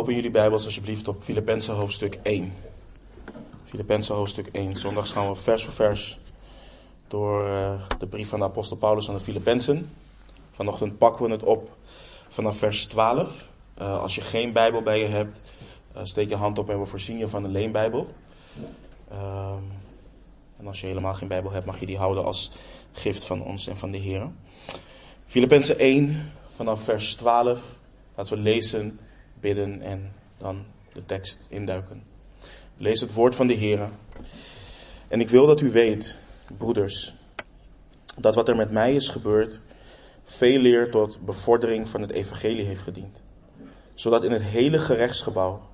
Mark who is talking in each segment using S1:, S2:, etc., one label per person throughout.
S1: Open jullie Bijbels alsjeblieft op Filippenzen hoofdstuk 1. Filippenzen hoofdstuk 1. Zondags gaan we vers voor vers door uh, de brief van de apostel Paulus aan de Filippenzen. Vanochtend pakken we het op vanaf vers 12. Uh, als je geen Bijbel bij je hebt, uh, steek je hand op en we voorzien je van een leenbijbel. Ehm, en als je helemaal geen Bijbel hebt, mag je die houden als gift van ons en van de Heer. Filippenzen 1 vanaf vers 12. Laten we lezen bidden en dan de tekst induiken. Lees het woord van de Heer. En ik wil dat u weet, broeders, dat wat er met mij is gebeurd, veel leer tot bevordering van het evangelie heeft gediend. Zodat in het hele gerechtsgebouw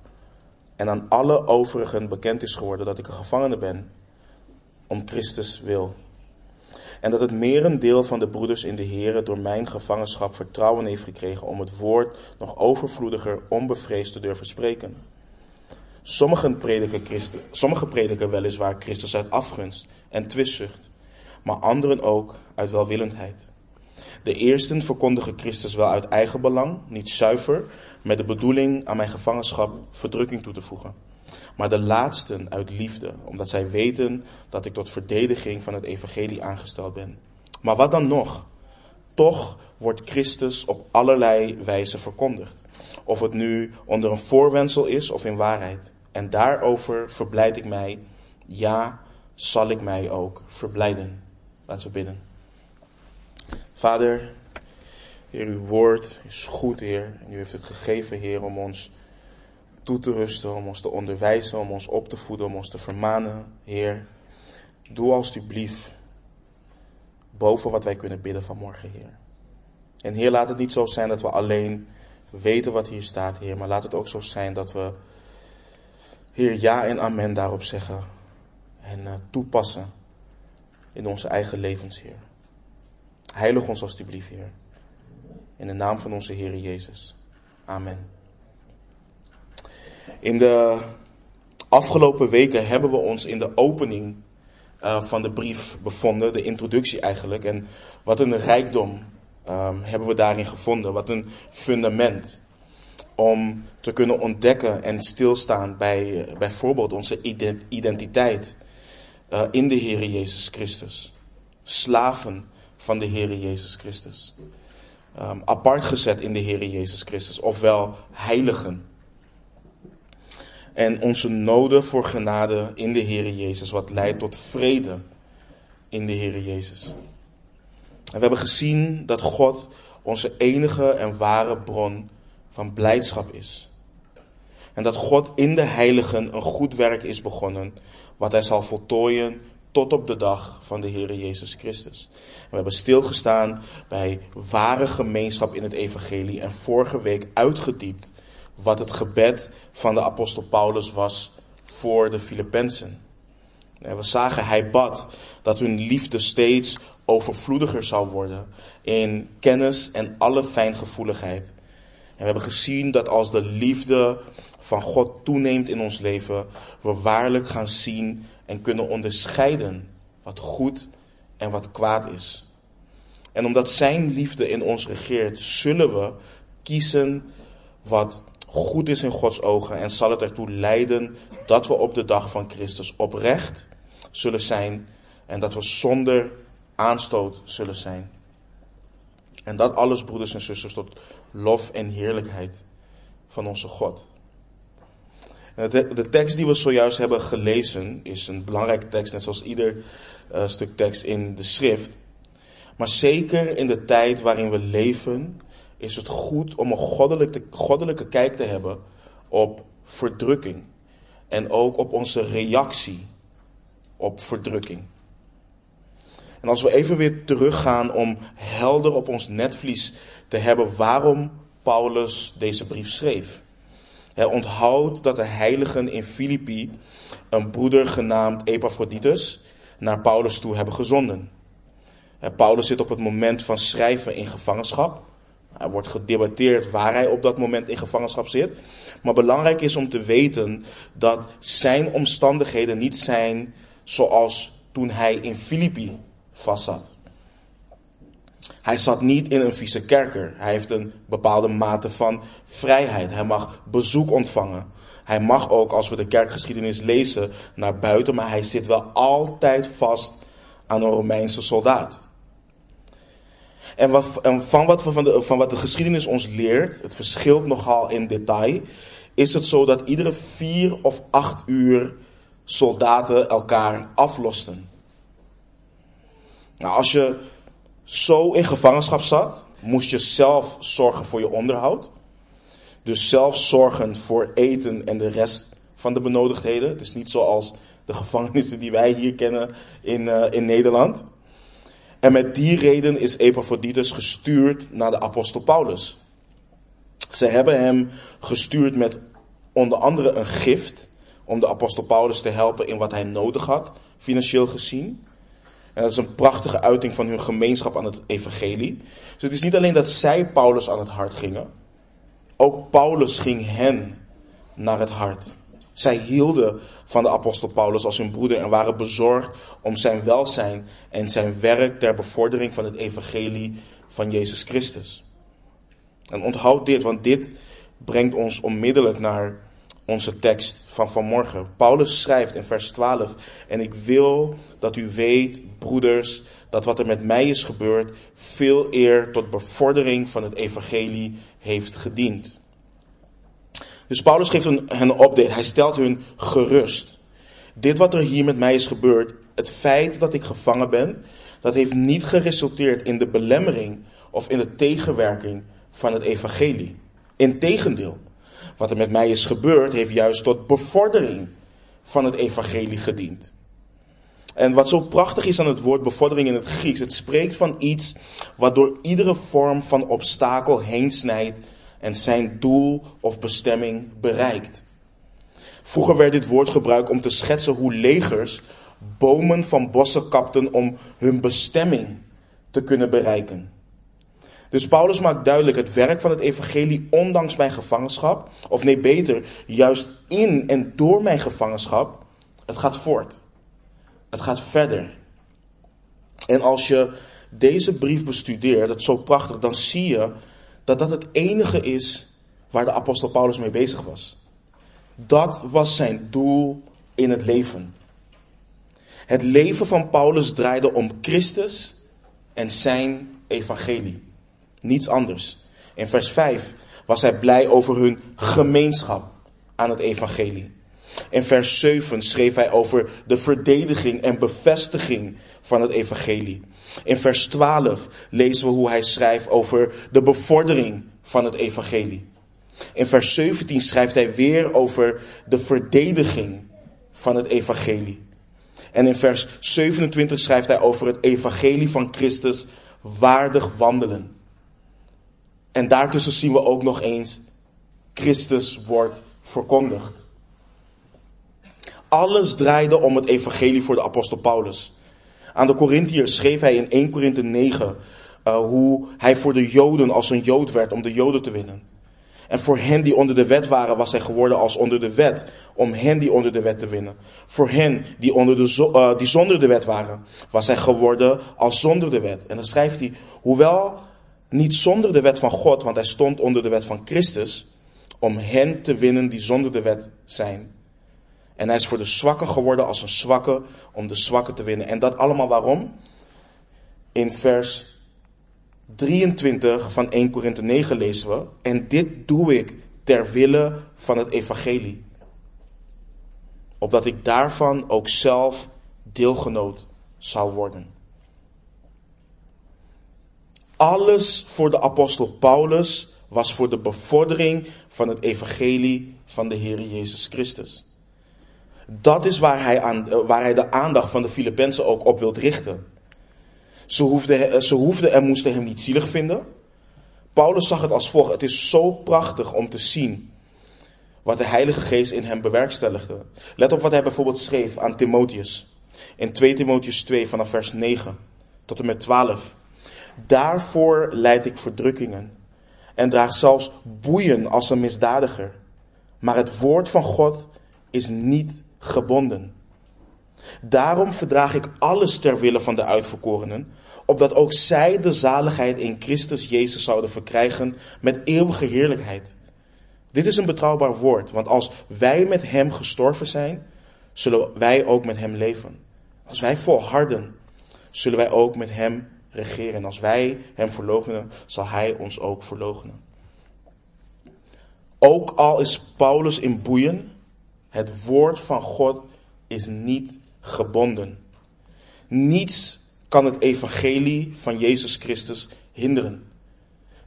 S1: en aan alle overigen bekend is geworden dat ik een gevangene ben om Christus wil. En dat het merendeel van de broeders in de Here door mijn gevangenschap vertrouwen heeft gekregen om het woord nog overvloediger onbevreesd te durven spreken. Sommigen prediken, Christus, sommigen prediken weliswaar Christus uit afgunst en twistzucht, maar anderen ook uit welwillendheid. De eersten verkondigen Christus wel uit eigen belang, niet zuiver, met de bedoeling aan mijn gevangenschap verdrukking toe te voegen maar de laatsten uit liefde, omdat zij weten dat ik tot verdediging van het evangelie aangesteld ben. Maar wat dan nog? Toch wordt Christus op allerlei wijze verkondigd. Of het nu onder een voorwendsel is of in waarheid. En daarover verblijd ik mij, ja, zal ik mij ook verblijden. Laten we bidden. Vader, Heer, uw woord is goed, Heer. En u heeft het gegeven, Heer, om ons toe te rusten, om ons te onderwijzen, om ons op te voeden, om ons te vermanen. Heer, doe alstublieft boven wat wij kunnen bidden vanmorgen, Heer. En Heer, laat het niet zo zijn dat we alleen weten wat hier staat, Heer, maar laat het ook zo zijn dat we, Heer, ja en amen daarop zeggen en uh, toepassen in onze eigen levens, Heer. Heilig ons alstublieft, Heer. In de naam van onze Heer Jezus. Amen. In de afgelopen weken hebben we ons in de opening uh, van de brief bevonden, de introductie eigenlijk. En wat een rijkdom um, hebben we daarin gevonden, wat een fundament om te kunnen ontdekken en stilstaan bij uh, bijvoorbeeld onze identiteit uh, in de Heer Jezus Christus. Slaven van de Heer Jezus Christus. Um, apart gezet in de Heer Jezus Christus, ofwel heiligen en onze noden voor genade in de Heer Jezus, wat leidt tot vrede in de Heer Jezus. En we hebben gezien dat God onze enige en ware bron van blijdschap is. En dat God in de heiligen een goed werk is begonnen, wat hij zal voltooien tot op de dag van de Heer Jezus Christus. we hebben stilgestaan bij ware gemeenschap in het evangelie en vorige week uitgediept wat het gebed van de apostel Paulus was voor de Filippenzen. We zagen, hij bad dat hun liefde steeds overvloediger zou worden in kennis en alle fijngevoeligheid. En we hebben gezien dat als de liefde van God toeneemt in ons leven, we waarlijk gaan zien en kunnen onderscheiden wat goed en wat kwaad is. En omdat Zijn liefde in ons regeert, zullen we kiezen wat goed is in Gods ogen en zal het ertoe leiden dat we op de dag van Christus oprecht zullen zijn en dat we zonder aanstoot zullen zijn. En dat alles, broeders en zusters, tot lof en heerlijkheid van onze God. De tekst die we zojuist hebben gelezen is een belangrijke tekst, net zoals ieder uh, stuk tekst in de schrift. Maar zeker in de tijd waarin we leven, is het goed om een goddelijke, goddelijke kijk te hebben op verdrukking. En ook op onze reactie op verdrukking. En als we even weer teruggaan om helder op ons netvlies te hebben waarom Paulus deze brief schreef. Hij onthoudt dat de heiligen in Filippi een broeder genaamd Epaphroditus naar Paulus toe hebben gezonden. Paulus zit op het moment van schrijven in gevangenschap. Er wordt gedebatteerd waar hij op dat moment in gevangenschap zit. Maar belangrijk is om te weten dat zijn omstandigheden niet zijn zoals toen hij in Filippi vastzat. Hij zat niet in een vieze kerker. Hij heeft een bepaalde mate van vrijheid. Hij mag bezoek ontvangen. Hij mag ook, als we de kerkgeschiedenis lezen, naar buiten, maar hij zit wel altijd vast aan een Romeinse soldaat. En, wat, en van, wat, van, de, van wat de geschiedenis ons leert, het verschilt nogal in detail, is het zo dat iedere vier of acht uur soldaten elkaar aflosten. Nou, als je zo in gevangenschap zat, moest je zelf zorgen voor je onderhoud. Dus zelf zorgen voor eten en de rest van de benodigdheden. Het is niet zoals de gevangenissen die wij hier kennen in, uh, in Nederland. En met die reden is Epaphroditus gestuurd naar de apostel Paulus. Ze hebben hem gestuurd met onder andere een gift om de apostel Paulus te helpen in wat hij nodig had, financieel gezien. En dat is een prachtige uiting van hun gemeenschap aan het evangelie. Dus het is niet alleen dat zij Paulus aan het hart gingen, ook Paulus ging hen naar het hart. Zij hielden van de apostel Paulus als hun broeder en waren bezorgd om zijn welzijn en zijn werk ter bevordering van het evangelie van Jezus Christus. En onthoud dit, want dit brengt ons onmiddellijk naar onze tekst van vanmorgen. Paulus schrijft in vers 12, en ik wil dat u weet, broeders, dat wat er met mij is gebeurd, veel eer tot bevordering van het evangelie heeft gediend. Dus Paulus geeft hen een update. Hij stelt hun gerust. Dit wat er hier met mij is gebeurd, het feit dat ik gevangen ben, dat heeft niet geresulteerd in de belemmering of in de tegenwerking van het evangelie. Integendeel, wat er met mij is gebeurd, heeft juist tot bevordering van het evangelie gediend. En wat zo prachtig is aan het woord bevordering in het Grieks, het spreekt van iets wat door iedere vorm van obstakel heen snijdt en zijn doel of bestemming bereikt. Vroeger werd dit woord gebruikt om te schetsen hoe legers bomen van bossen kapten om hun bestemming te kunnen bereiken. Dus Paulus maakt duidelijk het werk van het evangelie ondanks mijn gevangenschap, of nee beter, juist in en door mijn gevangenschap, het gaat voort. Het gaat verder. En als je deze brief bestudeert, dat is zo prachtig, dan zie je dat dat het enige is waar de apostel Paulus mee bezig was. Dat was zijn doel in het leven. Het leven van Paulus draaide om Christus en zijn evangelie. Niets anders. In vers 5 was hij blij over hun gemeenschap aan het evangelie. In vers 7 schreef hij over de verdediging en bevestiging van het evangelie. In vers 12 lezen we hoe hij schrijft over de bevordering van het evangelie. In vers 17 schrijft hij weer over de verdediging van het evangelie. En in vers 27 schrijft hij over het evangelie van Christus waardig wandelen. En daartussen zien we ook nog eens, Christus wordt verkondigd. Alles draaide om het evangelie voor de apostel Paulus. Aan de Corinthiërs schreef hij in 1 Korinthe 9 uh, hoe hij voor de Joden als een Jood werd om de Joden te winnen. En voor hen die onder de wet waren, was hij geworden als onder de wet, om hen die onder de wet te winnen. Voor hen die, onder de, uh, die zonder de wet waren, was hij geworden als zonder de wet. En dan schrijft hij, hoewel niet zonder de wet van God, want hij stond onder de wet van Christus, om hen te winnen die zonder de wet zijn. En hij is voor de zwakken geworden als een zwakke, om de zwakken te winnen. En dat allemaal waarom? In vers 23 van 1 Korinthe 9 lezen we, en dit doe ik ter wille van het evangelie. Opdat ik daarvan ook zelf deelgenoot zou worden. Alles voor de apostel Paulus was voor de bevordering van het evangelie van de Heer Jezus Christus. Dat is waar hij, aan, waar hij de aandacht van de Filippenzen ook op wilt richten. Ze hoefden, ze hoefden en moesten hem niet zielig vinden. Paulus zag het als volgt. Het is zo prachtig om te zien wat de Heilige Geest in hem bewerkstelligde. Let op wat hij bijvoorbeeld schreef aan Timotheus. In 2 Timotheus 2 vanaf vers 9 tot en met 12. Daarvoor leid ik verdrukkingen en draag zelfs boeien als een misdadiger. Maar het woord van God is niet gebonden. Daarom verdraag ik alles ter wille van de uitverkorenen, opdat ook zij de zaligheid in Christus Jezus zouden verkrijgen met eeuwige heerlijkheid. Dit is een betrouwbaar woord, want als wij met Hem gestorven zijn, zullen wij ook met Hem leven. Als wij volharden, zullen wij ook met Hem regeren. En als wij Hem verloochenen, zal Hij ons ook verloochenen. Ook al is Paulus in boeien, het woord van God is niet gebonden. Niets kan het evangelie van Jezus Christus hinderen.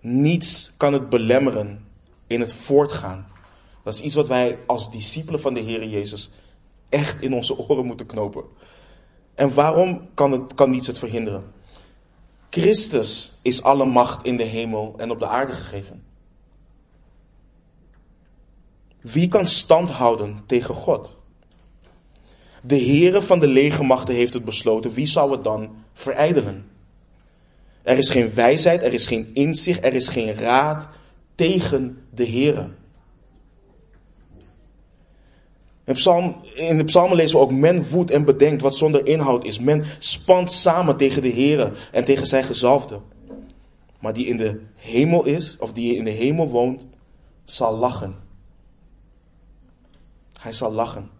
S1: Niets kan het belemmeren in het voortgaan. Dat is iets wat wij als discipelen van de Heer Jezus echt in onze oren moeten knopen. En waarom kan, het, kan niets het verhinderen? Christus is alle macht in de hemel en op de aarde gegeven. Wie kan stand houden tegen God? De Heere van de legermachten heeft het besloten. Wie zou het dan verijdelen? Er is geen wijsheid, er is geen inzicht, er is geen raad tegen de Heere. In, psalm, de psalmen lezen we ook, men voedt en bedenkt wat zonder inhoud is. Men spant samen tegen de Heere en tegen zijn gezalfde. Maar die in de hemel is, of die in de hemel woont, zal lachen. Hij zal lachen.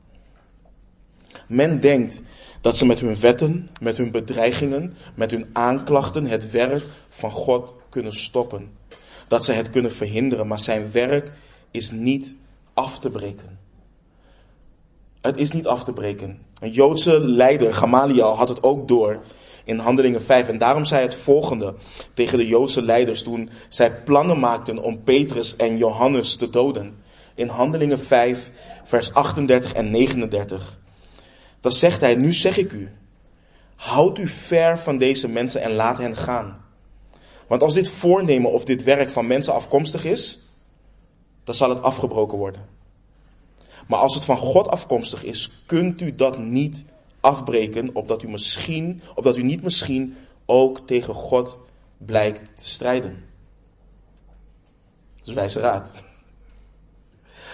S1: Men denkt dat ze met hun wetten, met hun bedreigingen, met hun aanklachten het werk van God kunnen stoppen. Dat ze het kunnen verhinderen, maar zijn werk is niet af te breken. Het is niet af te breken. Een Joodse leider, Gamaliel, had het ook door in Handelingen 5. En daarom zei het volgende tegen de Joodse leiders toen zij plannen maakten om Petrus en Johannes te doden. In Handelingen 5, vers 38 en 39. Dan zegt hij, nu zeg ik u, houd u ver van deze mensen en laat hen gaan. Want als dit voornemen of dit werk van mensen afkomstig is, dan zal het afgebroken worden. Maar als het van God afkomstig is, kunt u dat niet afbreken, opdat u misschien, opdat u niet misschien ook tegen God blijkt te strijden. Dat is wijze raad.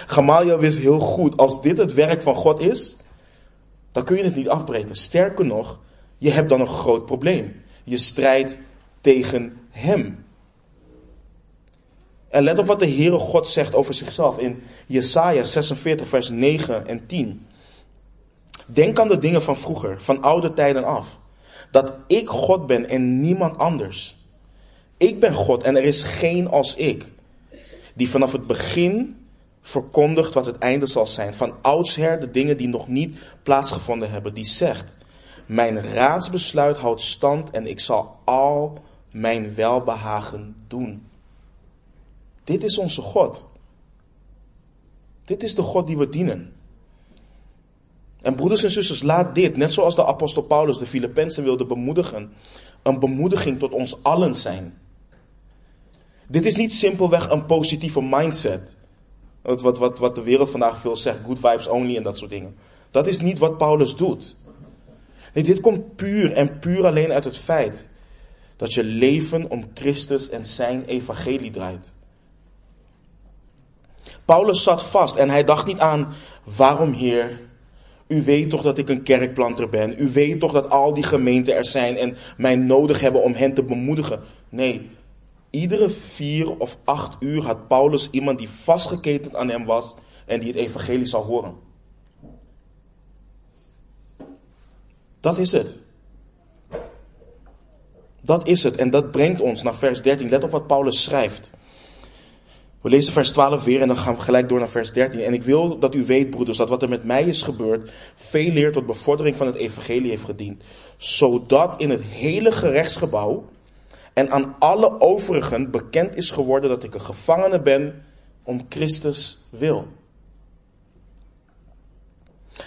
S1: Gamaliel wist heel goed, als dit het werk van God is, dan kun je het niet afbreken. Sterker nog, je hebt dan een groot probleem. Je strijdt tegen Hem. En let op wat de Heere God zegt over zichzelf in Jesaja 46, vers 9 en 10. Denk aan de dingen van vroeger, van oude tijden af. Dat ik God ben en niemand anders. Ik ben God en er is geen als ik. Die vanaf het begin verkondigt wat het einde zal zijn. Van oudsher de dingen die nog niet plaatsgevonden hebben. Die zegt, mijn raadsbesluit houdt stand en ik zal al mijn welbehagen doen. Dit is onze God. Dit is de God die we dienen. En broeders en zusters, laat dit, net zoals de apostel Paulus de Filippenzen wilde bemoedigen, een bemoediging tot ons allen zijn. Dit is niet simpelweg een positieve mindset. Wat, wat, wat, wat de wereld vandaag veel zegt, good vibes only en dat soort dingen. Dat is niet wat Paulus doet. Nee, dit komt puur en puur alleen uit het feit dat je leven om Christus en zijn evangelie draait. Paulus zat vast en hij dacht niet aan, waarom Heer? U weet toch dat ik een kerkplanter ben. U weet toch dat al die gemeenten er zijn en mij nodig hebben om hen te bemoedigen. Nee, iedere vier of acht uur had Paulus iemand die vastgeketend aan hem was en die het evangelie zou horen. Dat is het. Dat is het. En dat brengt ons naar vers 13. Let op wat Paulus schrijft. We lezen vers 12 weer en dan gaan we gelijk door naar vers 13. En ik wil dat u weet, broeders, dat wat er met mij is gebeurd, veel leer tot bevordering van het evangelie heeft gediend. Zodat in het hele gerechtsgebouw en aan alle overigen bekend is geworden dat ik een gevangene ben om Christus wil.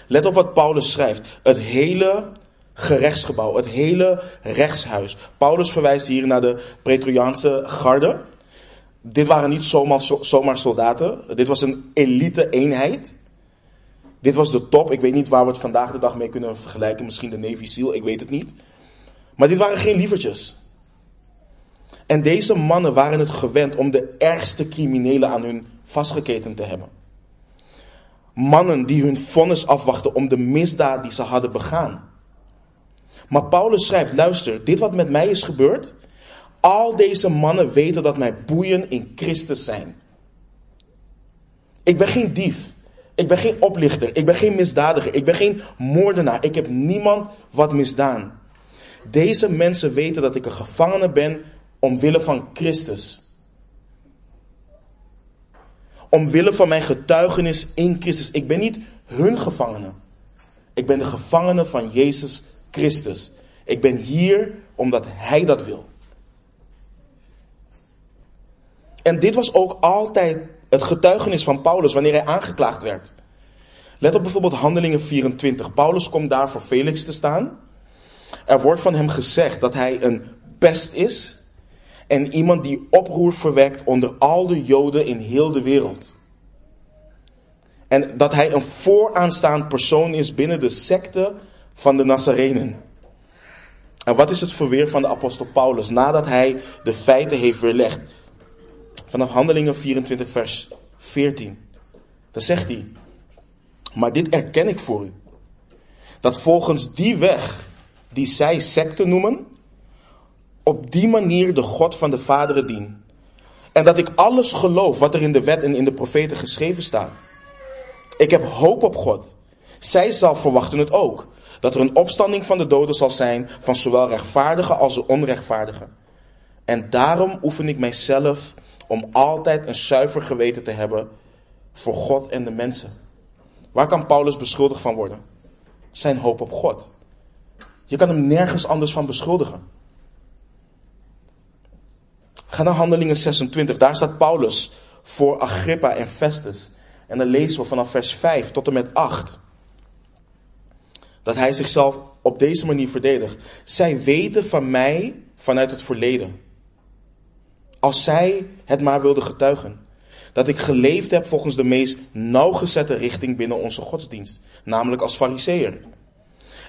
S1: Let op wat Paulus schrijft. Het hele gerechtsgebouw, het hele rechtshuis. Paulus verwijst hier naar de Pretoriaanse garde. Dit waren niet zomaar, zomaar soldaten. Dit was een elite eenheid. Dit was de top. Ik weet niet waar we het vandaag de dag mee kunnen vergelijken. Misschien de Navy SEAL, ik weet het niet. Maar dit waren geen lievertjes. En deze mannen waren het gewend om de ergste criminelen aan hun vastgeketen te hebben. Mannen die hun vonnis afwachten om de misdaad die ze hadden begaan. Maar Paulus schrijft, luister, dit wat met mij is gebeurd, al deze mannen weten dat mijn boeien in Christus zijn. Ik ben geen dief. Ik ben geen oplichter. Ik ben geen misdadiger. Ik ben geen moordenaar. Ik heb niemand wat misdaan. Deze mensen weten dat ik een gevangene ben omwille van Christus. Omwille van mijn getuigenis in Christus. Ik ben niet hun gevangene. Ik ben de gevangene van Jezus Christus. Ik ben hier omdat Hij dat wil. En dit was ook altijd het getuigenis van Paulus wanneer hij aangeklaagd werd. Let op bijvoorbeeld Handelingen 24. Paulus komt daar voor Felix te staan. Er wordt van hem gezegd dat hij een pest is en iemand die oproer verwekt onder al de Joden in heel de wereld. En dat hij een vooraanstaand persoon is binnen de secte van de Nazarenen. En wat is het verweer van de apostel Paulus nadat hij de feiten heeft weerlegd? Vanaf Handelingen 24, vers 14. Dan zegt hij: Maar dit erken ik voor u. Dat volgens die weg die zij secte noemen, op die manier de God van de vaderen dien. En dat ik alles geloof wat er in de wet en in de profeten geschreven staat. Ik heb hoop op God. Zij zelf verwachten het ook. Dat er een opstanding van de doden zal zijn van zowel rechtvaardigen als onrechtvaardigen. En daarom oefen ik mijzelf om altijd een zuiver geweten te hebben voor God en de mensen. Waar kan Paulus beschuldigd van worden? Zijn hoop op God. Je kan hem nergens anders van beschuldigen. Ga naar Handelingen 26. Daar staat Paulus voor Agrippa en Festus. En dan lezen we vanaf vers 5 tot en met 8. Dat hij zichzelf op deze manier verdedigt. Zij weten van mij vanuit het verleden. Als zij het maar wilden getuigen. Dat ik geleefd heb volgens de meest nauwgezette richting binnen onze godsdienst. Namelijk als fariseer.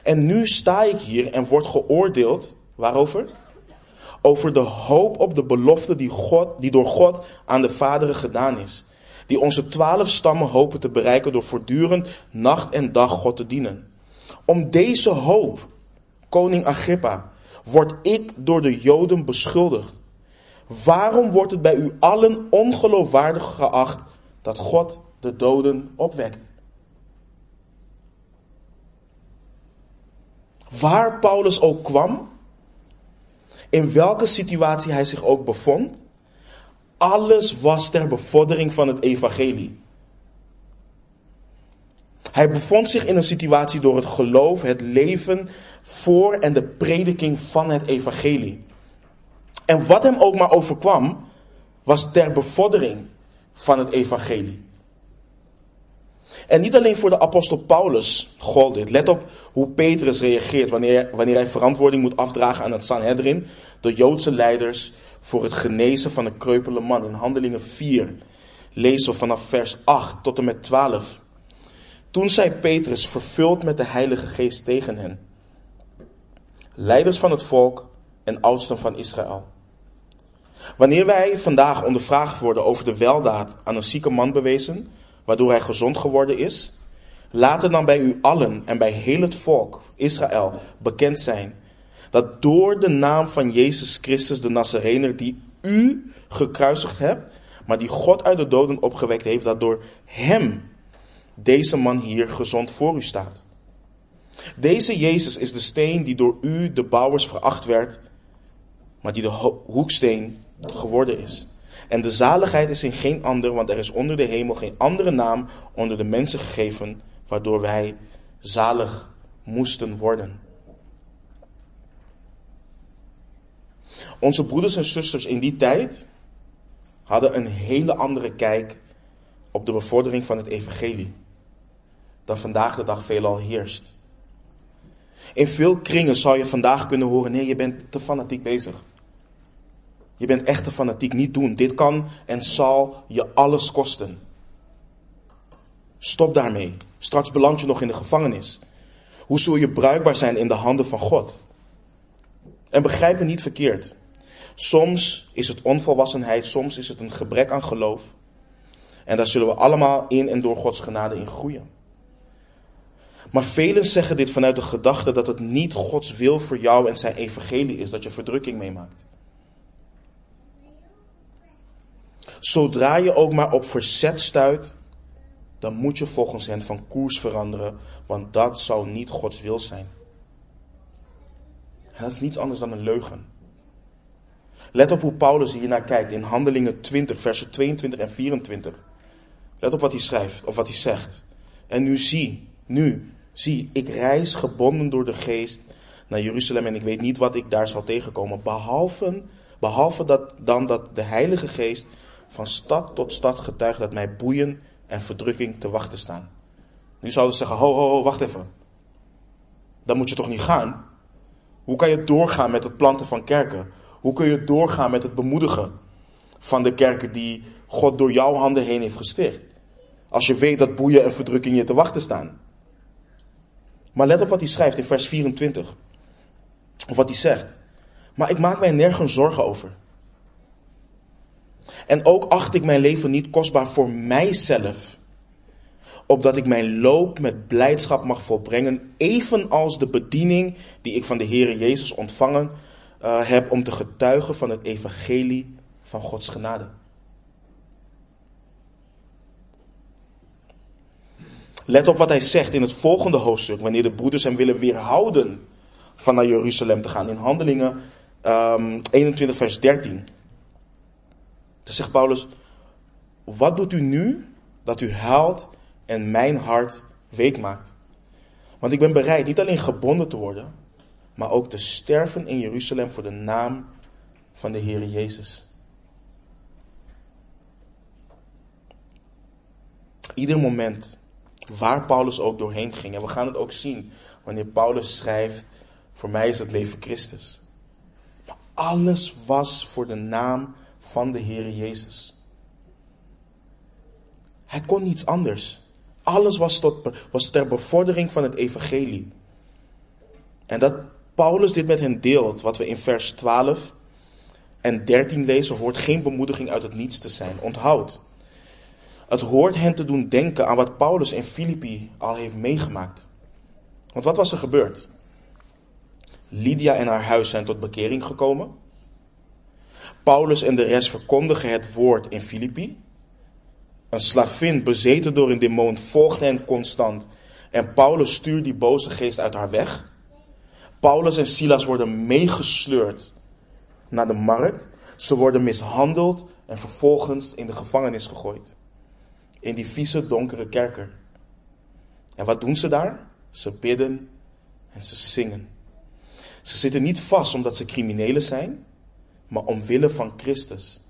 S1: En nu sta ik hier en word geoordeeld. Waarover? Over de hoop op de belofte die, God, die door God aan de vaderen gedaan is. Die onze twaalf stammen hopen te bereiken door voortdurend nacht en dag God te dienen. Om deze hoop, koning Agrippa, word ik door de Joden beschuldigd. Waarom wordt het bij u allen ongeloofwaardig geacht dat God de doden opwekt? Waar Paulus ook kwam, in welke situatie hij zich ook bevond, alles was ter bevordering van het evangelie. Hij bevond zich in een situatie door het geloof, het leven voor en de prediking van het evangelie. En wat hem ook maar overkwam, was ter bevordering van het evangelie. En niet alleen voor de apostel Paulus gold dit. Let op hoe Petrus reageert wanneer, wanneer hij verantwoording moet afdragen aan het Sanhedrin. De Joodse leiders voor het genezen van een kreupele man. In Handelingen 4 lezen we vanaf vers 8 tot en met 12. Toen zei Petrus, vervuld met de Heilige Geest tegen hen. Leiders van het volk en oudsten van Israël. Wanneer wij vandaag ondervraagd worden over de weldaad aan een zieke man bewezen, waardoor hij gezond geworden is, laat het dan bij u allen en bij heel het volk Israël bekend zijn dat door de naam van Jezus Christus de Nazarener die u gekruisigd hebt, maar die God uit de doden opgewekt heeft, dat door hem deze man hier gezond voor u staat. Deze Jezus is de steen die door u, de bouwers, veracht werd, maar die de hoeksteen geworden is. En de zaligheid is in geen ander, want er is onder de hemel geen andere naam onder de mensen gegeven, waardoor wij zalig moesten worden. Onze broeders en zusters in die tijd hadden een hele andere kijk op de bevordering van het evangelie dan vandaag de dag veelal heerst. In veel kringen zou je vandaag kunnen horen, nee, je bent te fanatiek bezig. Je bent echt te fanatiek, niet doen. Dit kan en zal je alles kosten. Stop daarmee. Straks beland je nog in de gevangenis. Hoe zul je bruikbaar zijn in de handen van God? En begrijp me niet verkeerd. Soms is het onvolwassenheid, soms is het een gebrek aan geloof. En daar zullen we allemaal in en door Gods genade in groeien. Maar velen zeggen dit vanuit de gedachte dat het niet Gods wil voor jou en zijn evangelie is dat je verdrukking meemaakt. Zodra je ook maar op verzet stuit, dan moet je volgens hen van koers veranderen, want dat zou niet Gods wil zijn. Dat is niets anders dan een leugen. Let op hoe Paulus hiernaar kijkt in Handelingen 20, versen 22 en 24. Let op wat hij schrijft of wat hij zegt. En nu zie, nu, zie, ik reis gebonden door de geest naar Jeruzalem en ik weet niet wat ik daar zal tegenkomen. Behalve, behalve dat, dan dat de Heilige Geest van stad tot stad getuigt dat mij boeien en verdrukking te wachten staan. Nu zouden ze zeggen, ho, ho, ho, wacht even. Dan moet je toch niet gaan? Hoe kan je doorgaan met het planten van kerken? Hoe kun je doorgaan met het bemoedigen van de kerken die God door jouw handen heen heeft gesticht? Als je weet dat boeien en verdrukking je te wachten staan. Maar let op wat hij schrijft in vers 24. Of wat hij zegt. Maar ik maak mij nergens zorgen over. En ook acht ik mijn leven niet kostbaar voor mijzelf. Opdat ik mijn loop met blijdschap mag volbrengen. Evenals de bediening die ik van de Heer Jezus ontvangen uh, heb om te getuigen van het evangelie van Gods genade. Let op wat hij zegt in het volgende hoofdstuk, wanneer de broeders hem willen weerhouden van naar Jeruzalem te gaan. In Handelingen um, ehm, 21, vers 13. Dan zegt Paulus, wat doet u nu dat u huilt en mijn hart week maakt? Want ik ben bereid niet alleen gebonden te worden, maar ook te sterven in Jeruzalem voor de naam van de Heer Jezus. Ieder moment waar Paulus ook doorheen ging. En we gaan het ook zien wanneer Paulus schrijft, voor mij is het leven Christus. Maar alles was voor de naam van de Heer Jezus. Hij kon niets anders. Alles was, tot, was ter bevordering van het evangelie. En dat Paulus dit met hen deelt, wat we in vers 12 en 13 lezen, hoort geen bemoediging uit het niets te zijn. Onthoud. Het hoort hen te doen denken aan wat Paulus in Filippi al heeft meegemaakt. Want wat was er gebeurd? Lydia en haar huis zijn tot bekering gekomen. Paulus en de rest verkondigen het woord in Filippi. Een slavin bezeten door een demon volgt hen constant. En Paulus stuurt die boze geest uit haar weg. Paulus en Silas worden meegesleurd naar de markt. Ze worden mishandeld en vervolgens in de gevangenis gegooid in die vieze donkere kerker. En wat doen ze daar? Ze bidden en ze zingen. Ze zitten niet vast omdat ze criminelen zijn, maar omwille van Christus.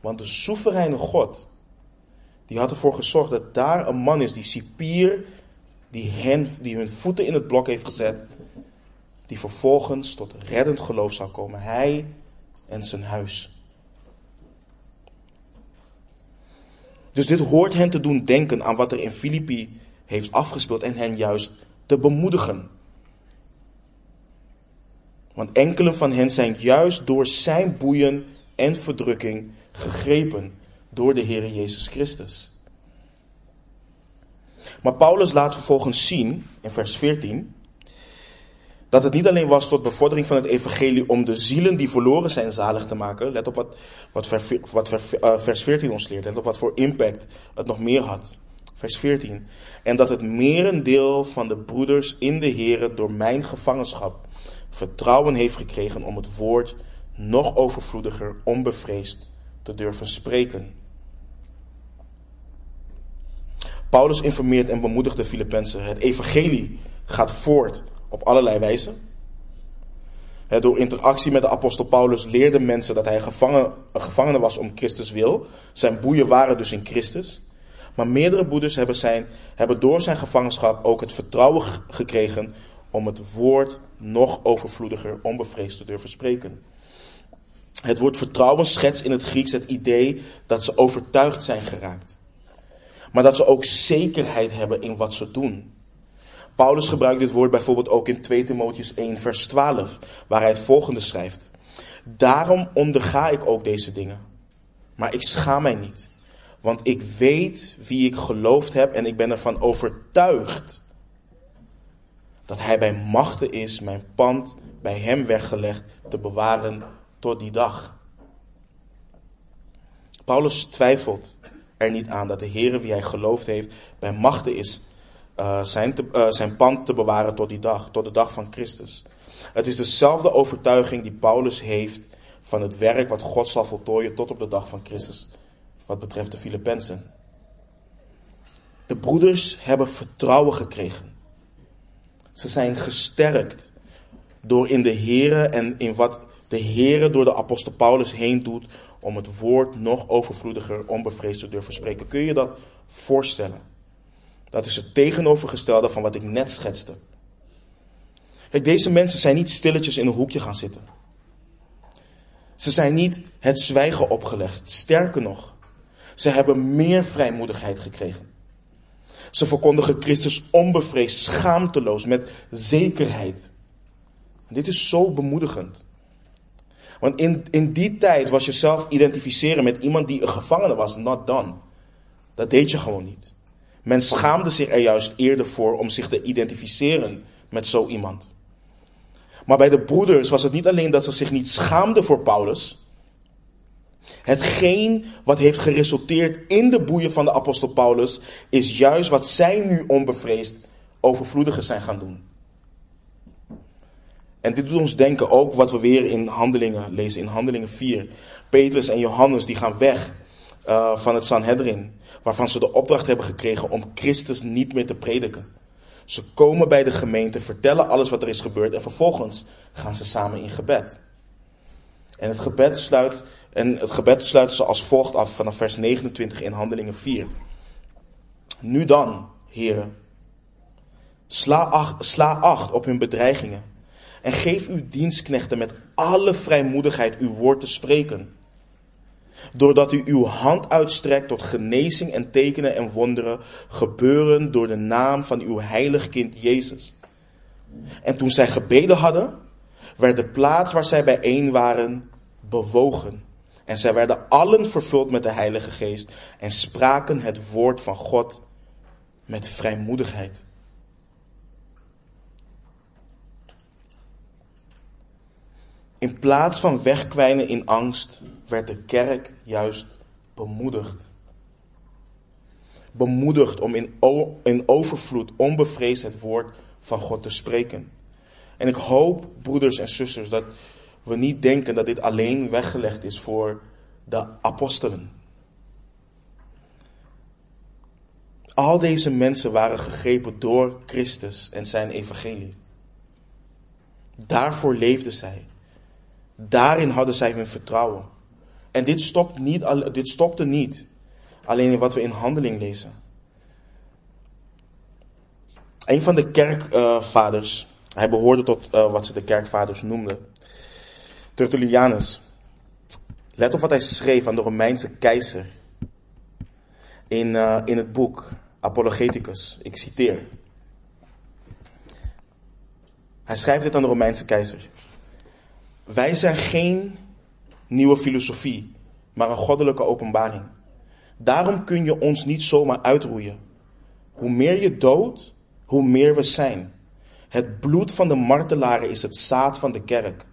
S1: Want de soevereine God, die had ervoor gezorgd dat daar een man is, die cipier, die, hen, die hun voeten in het blok heeft gezet, die vervolgens tot reddend geloof zou komen. Hij en zijn huis. Dus dit hoort hen te doen denken aan wat er in Filippi heeft afgespeeld en hen juist te bemoedigen. Want enkele van hen zijn juist door zijn boeien en verdrukking gegrepen door de Heer Jezus Christus. Maar Paulus laat vervolgens zien in vers 14 dat het niet alleen was tot bevordering van het evangelie om de zielen die verloren zijn zalig te maken. Let op wat, wat, uh, vers 14 ons leert. Let op wat voor impact het nog meer had. Vers 14. En dat het merendeel van de broeders in de Here door mijn gevangenschap vertrouwen heeft gekregen om het woord nog overvloediger, onbevreesd te durven spreken. Paulus informeert en bemoedigt de Filippenzen. Het evangelie gaat voort op allerlei wijzen. door interactie met de apostel Paulus leerden mensen dat hij gevangen, gevangene was om Christus wil. Zijn boeien waren dus in Christus. Maar meerdere broeders hebben, zijn, hebben door zijn gevangenschap ook het vertrouwen gekregen om het woord nog overvloediger, onbevreesd te durven spreken. Het woord vertrouwen schetst in het Grieks het idee dat ze overtuigd zijn geraakt. Maar dat ze ook zekerheid hebben in wat ze doen. Paulus gebruikt dit woord bijvoorbeeld ook in 2 Timotheus 1 vers 12, waar hij het volgende schrijft. Daarom onderga ik ook deze dingen. Maar ik schaam mij niet. Want ik weet wie ik geloofd heb en ik ben ervan overtuigd dat hij bij machten is mijn pand bij hem weggelegd te bewaren tot die dag. Paulus twijfelt er niet aan dat de Heer wie hij geloofd heeft bij machten is uh, zijn, te, uh, zijn pand te bewaren tot die dag, tot de dag van Christus. Het is dezelfde overtuiging die Paulus heeft van het werk wat God zal voltooien tot op de dag van Christus, wat betreft de Filippenzen. De broeders hebben vertrouwen gekregen. Ze zijn gesterkt door in de Here en in wat de Here door de apostel Paulus heen doet om het woord nog overvloediger, onbevreesd te durven spreken. Kun je dat voorstellen? Dat is het tegenovergestelde van wat ik net schetste. Kijk, deze mensen zijn niet stilletjes in een hoekje gaan zitten. Ze zijn niet het zwijgen opgelegd. Sterker nog, ze hebben meer vrijmoedigheid gekregen. Ze verkondigen Christus onbevreesd, schaamteloos, met zekerheid. dit is zo bemoedigend. Want in, in die tijd was jezelf identificeren met iemand die een gevangene was, not done. Dat deed je gewoon niet. Men schaamde zich er juist eerder voor om zich te identificeren met zo iemand. Maar bij de broeders was het niet alleen dat ze zich niet schaamden voor Paulus. Hetgeen wat heeft geresulteerd in de boeien van de apostel Paulus is juist wat zij nu onbevreesd overvloediger zijn gaan doen. En dit doet ons denken ook wat we weer in handelingen lezen, in handelingen 4. Petrus en Johannes die gaan weg uh, van het Sanhedrin, waarvan ze de opdracht hebben gekregen om Christus niet meer te prediken. Ze komen bij de gemeente, vertellen alles wat er is gebeurd en vervolgens gaan ze samen in gebed. En het gebed sluit, en het gebed sluiten ze als volgt af vanaf vers 29 in Handelingen 4. Nu dan, heren, sla acht, sla acht op hun bedreigingen en geef uw dienstknechten met alle vrijmoedigheid uw woord te spreken. Doordat u uw hand uitstrekt tot genezing en tekenen en wonderen gebeuren door de naam van uw heilig kind Jezus. En toen zij gebeden hadden, werd de plaats waar zij bijeen waren bewogen. En zij werden allen vervuld met de Heilige Geest en spraken het woord van God met vrijmoedigheid. In plaats van wegkwijnen in angst, werd de kerk juist bemoedigd. Bemoedigd om in, in overvloed, onbevreesd het woord van God te spreken. En ik hoop, broeders en zusters, dat we niet denken dat dit alleen weggelegd is voor de apostelen. Al deze mensen waren gegrepen door Christus en zijn evangelie. Daarvoor leefden zij. Daarin hadden zij hun vertrouwen. En dit, stopt niet, dit stopte niet alleen in wat we in handeling lezen. Een van de kerkvaders, hij behoorde tot uh, wat ze de kerkvaders noemden, Tertullianus. Let op wat hij schreef aan de Romeinse keizer in, uh, in het boek Apologeticus. Ik citeer. Hij schrijft dit aan de Romeinse keizer. Wij zijn geen nieuwe filosofie, maar een goddelijke openbaring. Daarom kun je ons niet zomaar uitroeien. Hoe meer je doodt, hoe meer we zijn. Het bloed van de martelaren is het zaad van de kerk.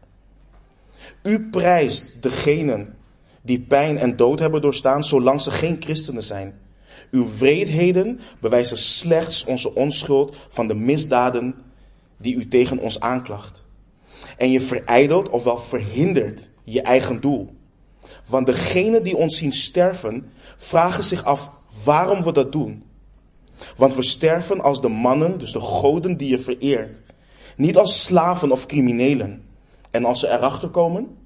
S1: U prijst degenen die pijn en dood hebben doorstaan, zolang ze geen christenen zijn. Uw wreedheden bewijzen slechts onze onschuld van de misdaden die u tegen ons aanklacht. En je verijdelt ofwel verhindert je eigen doel. Want degenen die ons zien sterven, vragen zich af waarom we dat doen. Want we sterven als de mannen, dus de goden die je vereert. Niet als slaven of criminelen. En als ze erachter komen,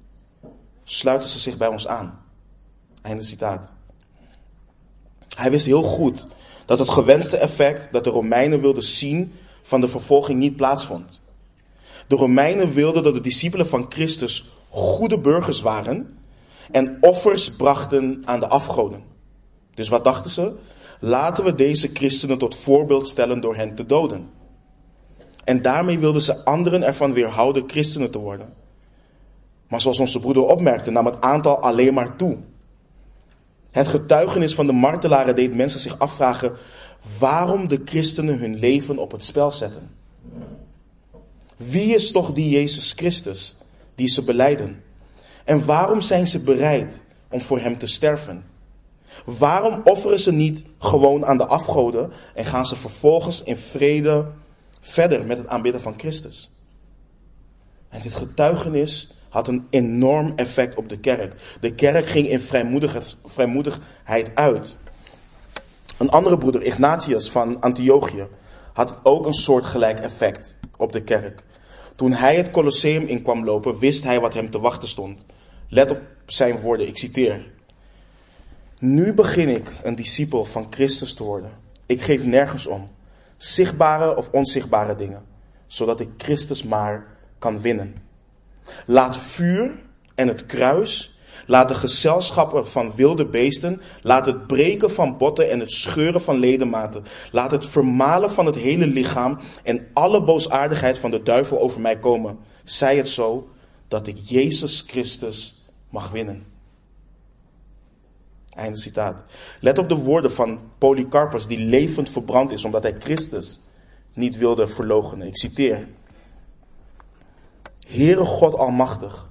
S1: sluiten ze zich bij ons aan. Einde citaat. Hij wist heel goed dat het gewenste effect dat de Romeinen wilden zien van de vervolging niet plaatsvond. De Romeinen wilden dat de discipelen van Christus goede burgers waren en offers brachten aan de afgoden. Dus wat dachten ze? Laten we deze christenen tot voorbeeld stellen door hen te doden. En daarmee wilden ze anderen ervan weerhouden christenen te worden. Maar zoals onze broeder opmerkte, nam het aantal alleen maar toe. Het getuigenis van de martelaren deed mensen zich afvragen waarom de christenen hun leven op het spel zetten. Wie is toch die Jezus Christus die ze beleiden? En waarom zijn ze bereid om voor hem te sterven? Waarom offeren ze niet gewoon aan de afgoden en gaan ze vervolgens in vrede verder met het aanbidden van Christus? En dit getuigenis had een enorm effect op de kerk. De kerk ging in vrijmoedigheid uit. Een andere broeder, Ignatius van Antiochië, had ook een soortgelijk effect op de kerk. Toen hij het Colosseum in kwam lopen, wist hij wat hem te wachten stond. Let op zijn woorden, ik citeer. Nu begin ik een discipel van Christus te worden. Ik geef nergens om, zichtbare of onzichtbare dingen, zodat ik Christus maar kan winnen. Laat vuur en het kruis Laat de gezelschappen van wilde beesten, laat het breken van botten en het scheuren van ledematen, laat het vermalen van het hele lichaam en alle boosaardigheid van de duivel over mij komen. Zij het zo dat ik Jezus Christus mag winnen. Einde citaat. Let op de woorden van Polycarpus, die levend verbrand is omdat hij Christus niet wilde verloochenen. Ik citeer. Heere God Almachtig,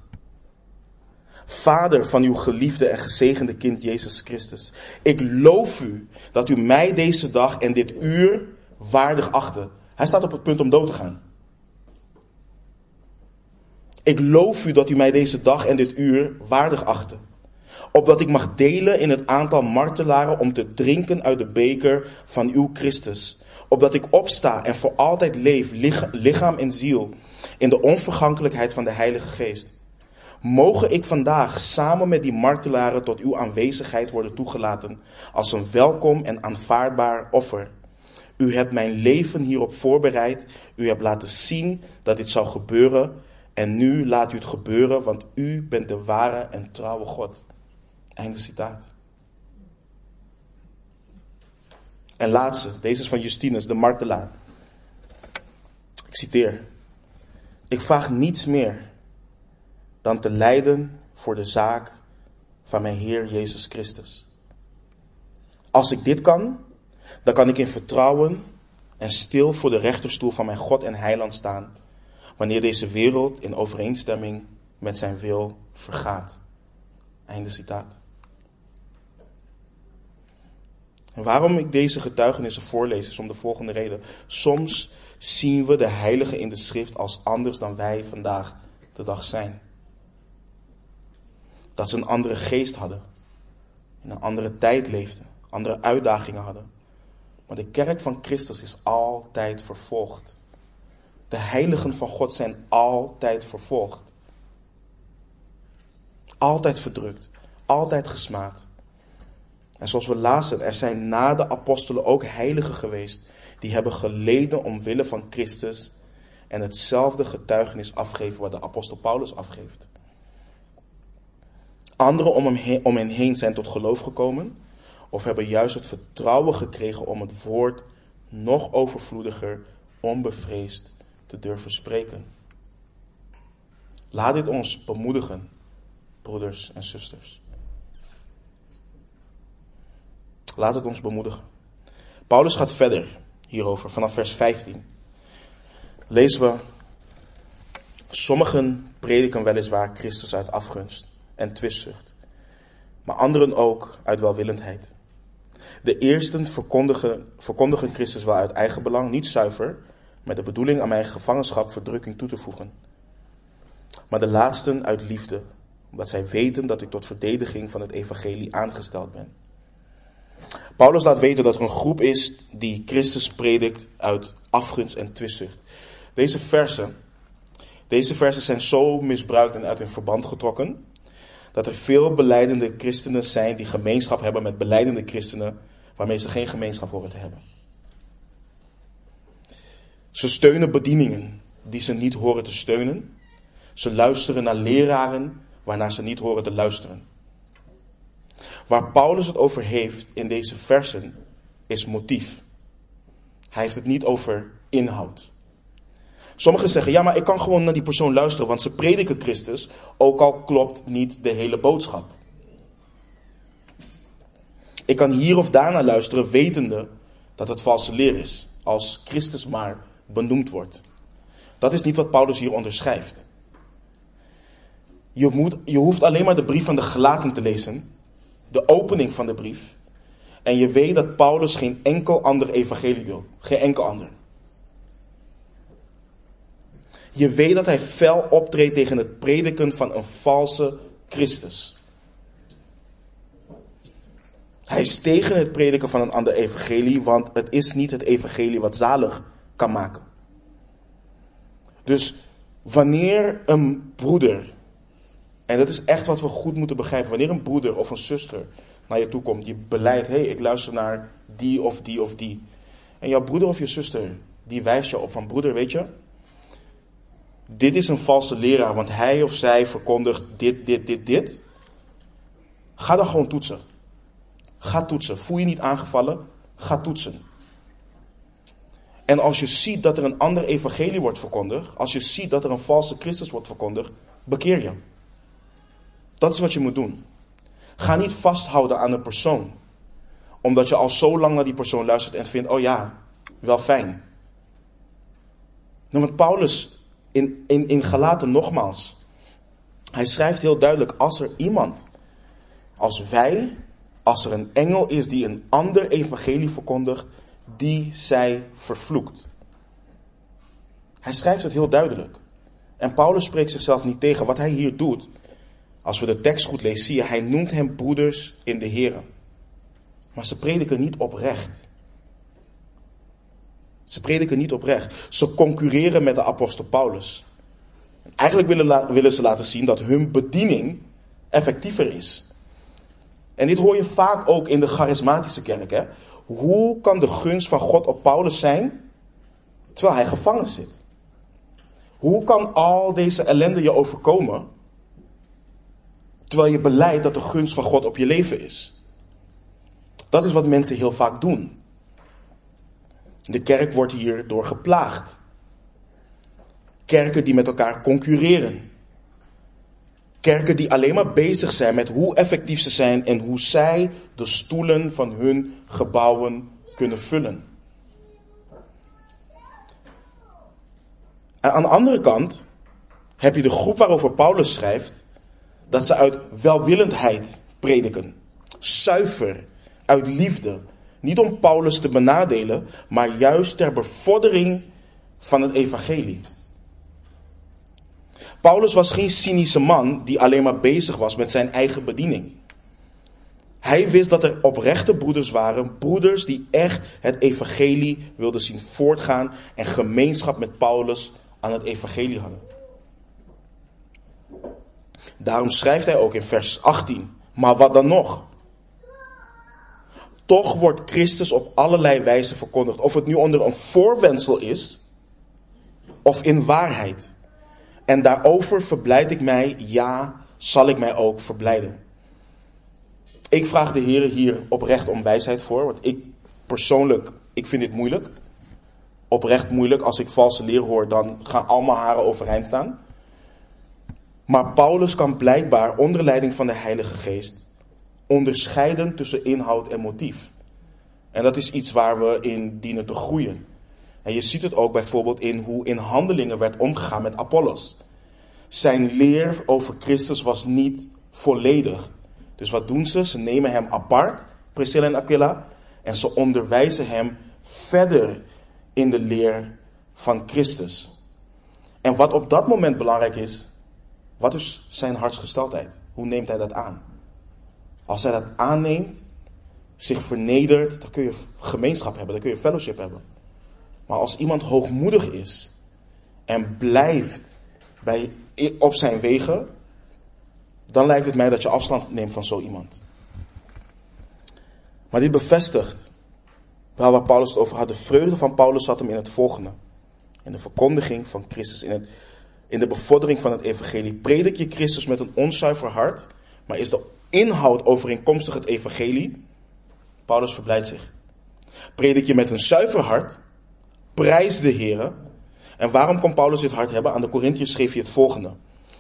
S1: Vader van uw geliefde en gezegende kind Jezus Christus. Ik loof u dat u mij deze dag en dit uur waardig achtte. Hij staat op het punt om dood te gaan. Ik loof u dat u mij deze dag en dit uur waardig achtte. Opdat ik mag delen in het aantal martelaren om te drinken uit de beker van uw Christus. Opdat ik opsta en voor altijd leef, lichaam en ziel, in de onvergankelijkheid van de Heilige Geest. Mogen ik vandaag samen met die martelaren tot uw aanwezigheid worden toegelaten als een welkom en aanvaardbaar offer. U hebt mijn leven hierop voorbereid. U hebt laten zien dat dit zou gebeuren. En nu laat u het gebeuren, want u bent de ware en trouwe God. Einde citaat. En laatste, deze is van Justinus, de martelaar. Ik citeer. Ik vraag niets meer dan te lijden voor de zaak van mijn Heer Jezus Christus. Als ik dit kan, dan kan ik in vertrouwen en stil voor de rechterstoel van mijn God en Heiland staan, wanneer deze wereld in overeenstemming met zijn wil vergaat. Einde citaat. En waarom ik deze getuigenissen voorlees is om de volgende reden. Soms zien we de heilige in de schrift als anders dan wij vandaag de dag zijn. Dat ze een andere geest hadden. In een andere tijd leefden. Andere uitdagingen hadden. Maar de kerk van Christus is altijd vervolgd. De heiligen van God zijn altijd vervolgd. Altijd verdrukt. Altijd gesmaad. En zoals we lazen, er zijn na de apostelen ook heiligen geweest. Die hebben geleden omwille van Christus. En hetzelfde getuigenis afgeven wat de apostel Paulus afgeeft. Anderen om, hem om hen heen zijn tot geloof gekomen of hebben juist het vertrouwen gekregen om het woord nog overvloediger, onbevreesd te durven spreken. Laat dit ons bemoedigen, broeders en zusters. Laat het ons bemoedigen. Paulus gaat verder hierover vanaf vers 15. Lezen we: Sommigen prediken weliswaar Christus uit afgunst en twistzucht, maar anderen ook uit welwillendheid. De eersten verkondigen, verkondigen Christus wel uit eigen belang, niet zuiver, met de bedoeling aan mijn gevangenschap verdrukking toe te voegen. Maar de laatsten uit liefde, omdat zij weten dat ik tot verdediging van het evangelie aangesteld ben. Paulus laat weten dat er een groep is die Christus predikt uit afgunst en twistzucht. Deze versen, deze versen zijn zo misbruikt en uit hun verband getrokken, dat er veel beleidende christenen zijn die gemeenschap hebben met beleidende christenen waarmee ze geen gemeenschap horen te hebben. Ze steunen bedieningen die ze niet horen te steunen. Ze luisteren naar leraren waarnaar ze niet horen te luisteren. Waar Paulus het over heeft in deze versen is motief. Hij heeft het niet over inhoud. Sommigen zeggen, ja, maar ik kan gewoon naar die persoon luisteren, want ze prediken Christus, ook al klopt niet de hele boodschap. Ik kan hier of daar naar luisteren, wetende dat het valse leer is, als Christus maar benoemd wordt. Dat is niet wat Paulus hier onderschrijft. Je, moet, je hoeft alleen maar de brief van de gelaten te lezen, de opening van de brief, en je weet dat Paulus geen enkel ander evangelie wil. Geen enkel ander. Je weet dat hij fel optreedt tegen het prediken van een valse Christus. Hij is tegen het prediken van een ander evangelie, want het is niet het evangelie wat zalig kan maken. Dus wanneer een broeder, en dat is echt wat we goed moeten begrijpen, wanneer een broeder of een zuster naar je toe komt, die beleidt, hé, hey, ik luister naar die of die of die. En jouw broeder of je zuster, die wijst je op van, broeder, weet je, dit is een valse leraar, want hij of zij verkondigt dit, dit, dit, dit. Ga dan gewoon toetsen. Ga toetsen. Voel je niet aangevallen? Ga toetsen. En als je ziet dat er een ander evangelie wordt verkondigd, als je ziet dat er een valse Christus wordt verkondigd, bekeer je. Dat is wat je moet doen. Ga niet vasthouden aan een persoon, omdat je al zo lang naar die persoon luistert en vindt, oh ja, wel fijn. Nou, want Paulus in, in, in Galaten nogmaals, hij schrijft heel duidelijk, als er iemand, als wij, als er een engel is die een ander evangelie verkondigt, die zij vervloekt. Hij schrijft het heel duidelijk. En Paulus spreekt zichzelf niet tegen. Wat hij hier doet, als we de tekst goed lezen, zie je, hij noemt hem broeders in de Heer. Maar ze prediken niet oprecht. Ze prediken niet oprecht. Ze concurreren met de apostel Paulus. Eigenlijk willen, willen ze laten zien dat hun bediening effectiever is. En dit hoor je vaak ook in de charismatische kerk. Hè? Hoe kan de gunst van God op Paulus zijn terwijl hij gevangen zit? Hoe kan al deze ellende je overkomen terwijl je beleidt dat de gunst van God op je leven is? Dat is wat mensen heel vaak doen. De kerk wordt hierdoor geplaagd. Kerken die met elkaar concurreren. Kerken die alleen maar bezig zijn met hoe effectief ze zijn en hoe zij de stoelen van hun gebouwen kunnen vullen. En aan de andere kant heb je de groep waarover Paulus schrijft, dat ze uit welwillendheid prediken. Zuiver, uit liefde. Niet om Paulus te benadelen, maar juist ter bevordering van het evangelie. Paulus was geen cynische man die alleen maar bezig was met zijn eigen bediening. Hij wist dat er oprechte broeders waren, broeders die echt het evangelie wilden zien voortgaan en gemeenschap met Paulus aan het evangelie hadden. Daarom schrijft hij ook in vers 18, maar wat dan nog? Toch wordt Christus op allerlei wijzen verkondigd, of het nu onder een voorwendsel is of in waarheid. En daarover verblijd ik mij, ja, zal ik mij ook verblijden. Ik vraag de Heer hier oprecht om wijsheid voor, want ik persoonlijk, ik vind dit moeilijk. Oprecht moeilijk. Als ik valse leer hoor, dan gaan al mijn haren overeind staan. Maar Paulus kan blijkbaar onder leiding van de Heilige Geest onderscheiden tussen inhoud en motief. En dat is iets waar we in dienen te groeien. En je ziet het ook bijvoorbeeld in hoe in handelingen werd omgegaan met Apollos. Zijn leer over Christus was niet volledig. Dus wat doen ze? Ze nemen hem apart, Priscilla en Aquila, en ze onderwijzen hem verder in de leer van Christus. En wat op dat moment belangrijk is, wat is zijn hartsgesteldheid? Hoe neemt hij dat aan? Als hij dat aanneemt, zich vernedert, dan kun je gemeenschap hebben, dan kun je fellowship hebben. Maar als iemand hoogmoedig is en blijft bij, op zijn wegen, dan lijkt het mij dat je afstand neemt van zo iemand. Maar dit bevestigt waar Paulus het over had. De vreugde van Paulus zat hem in het volgende. In de verkondiging van Christus, in, het, in de bevordering van het evangelie. Predik je Christus met een onzuiver hart, maar is de inhoud overeenkomstig het evangelie? Paulus verblijdt zich. Predik je met een zuiver hart, Prijs de Heer. En waarom kon Paulus dit hart hebben? Aan de Corinthiërs schreef hij het volgende.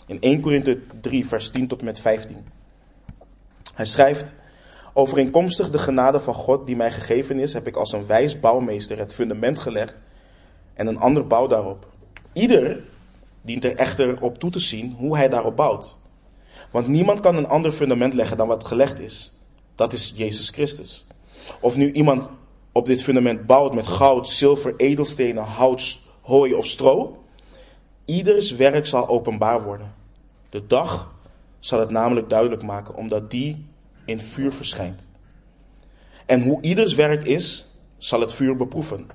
S1: In 1 Korinthe 3, vers 10 tot met 15. Hij schrijft, Overeenkomstig de genade van God die mij gegeven is, heb ik als een wijs bouwmeester het fundament gelegd en een ander bouw daarop. Ieder dient er echter op toe te zien hoe hij daarop bouwt. Want niemand kan een ander fundament leggen dan wat gelegd is. Dat is Jezus Christus. Of nu iemand op dit fundament bouwt met goud, zilver, edelstenen, hout, hooi of stro, ieders werk zal openbaar worden. De dag zal het namelijk duidelijk maken, omdat die in vuur verschijnt. En hoe ieders werk is, zal het vuur beproeven.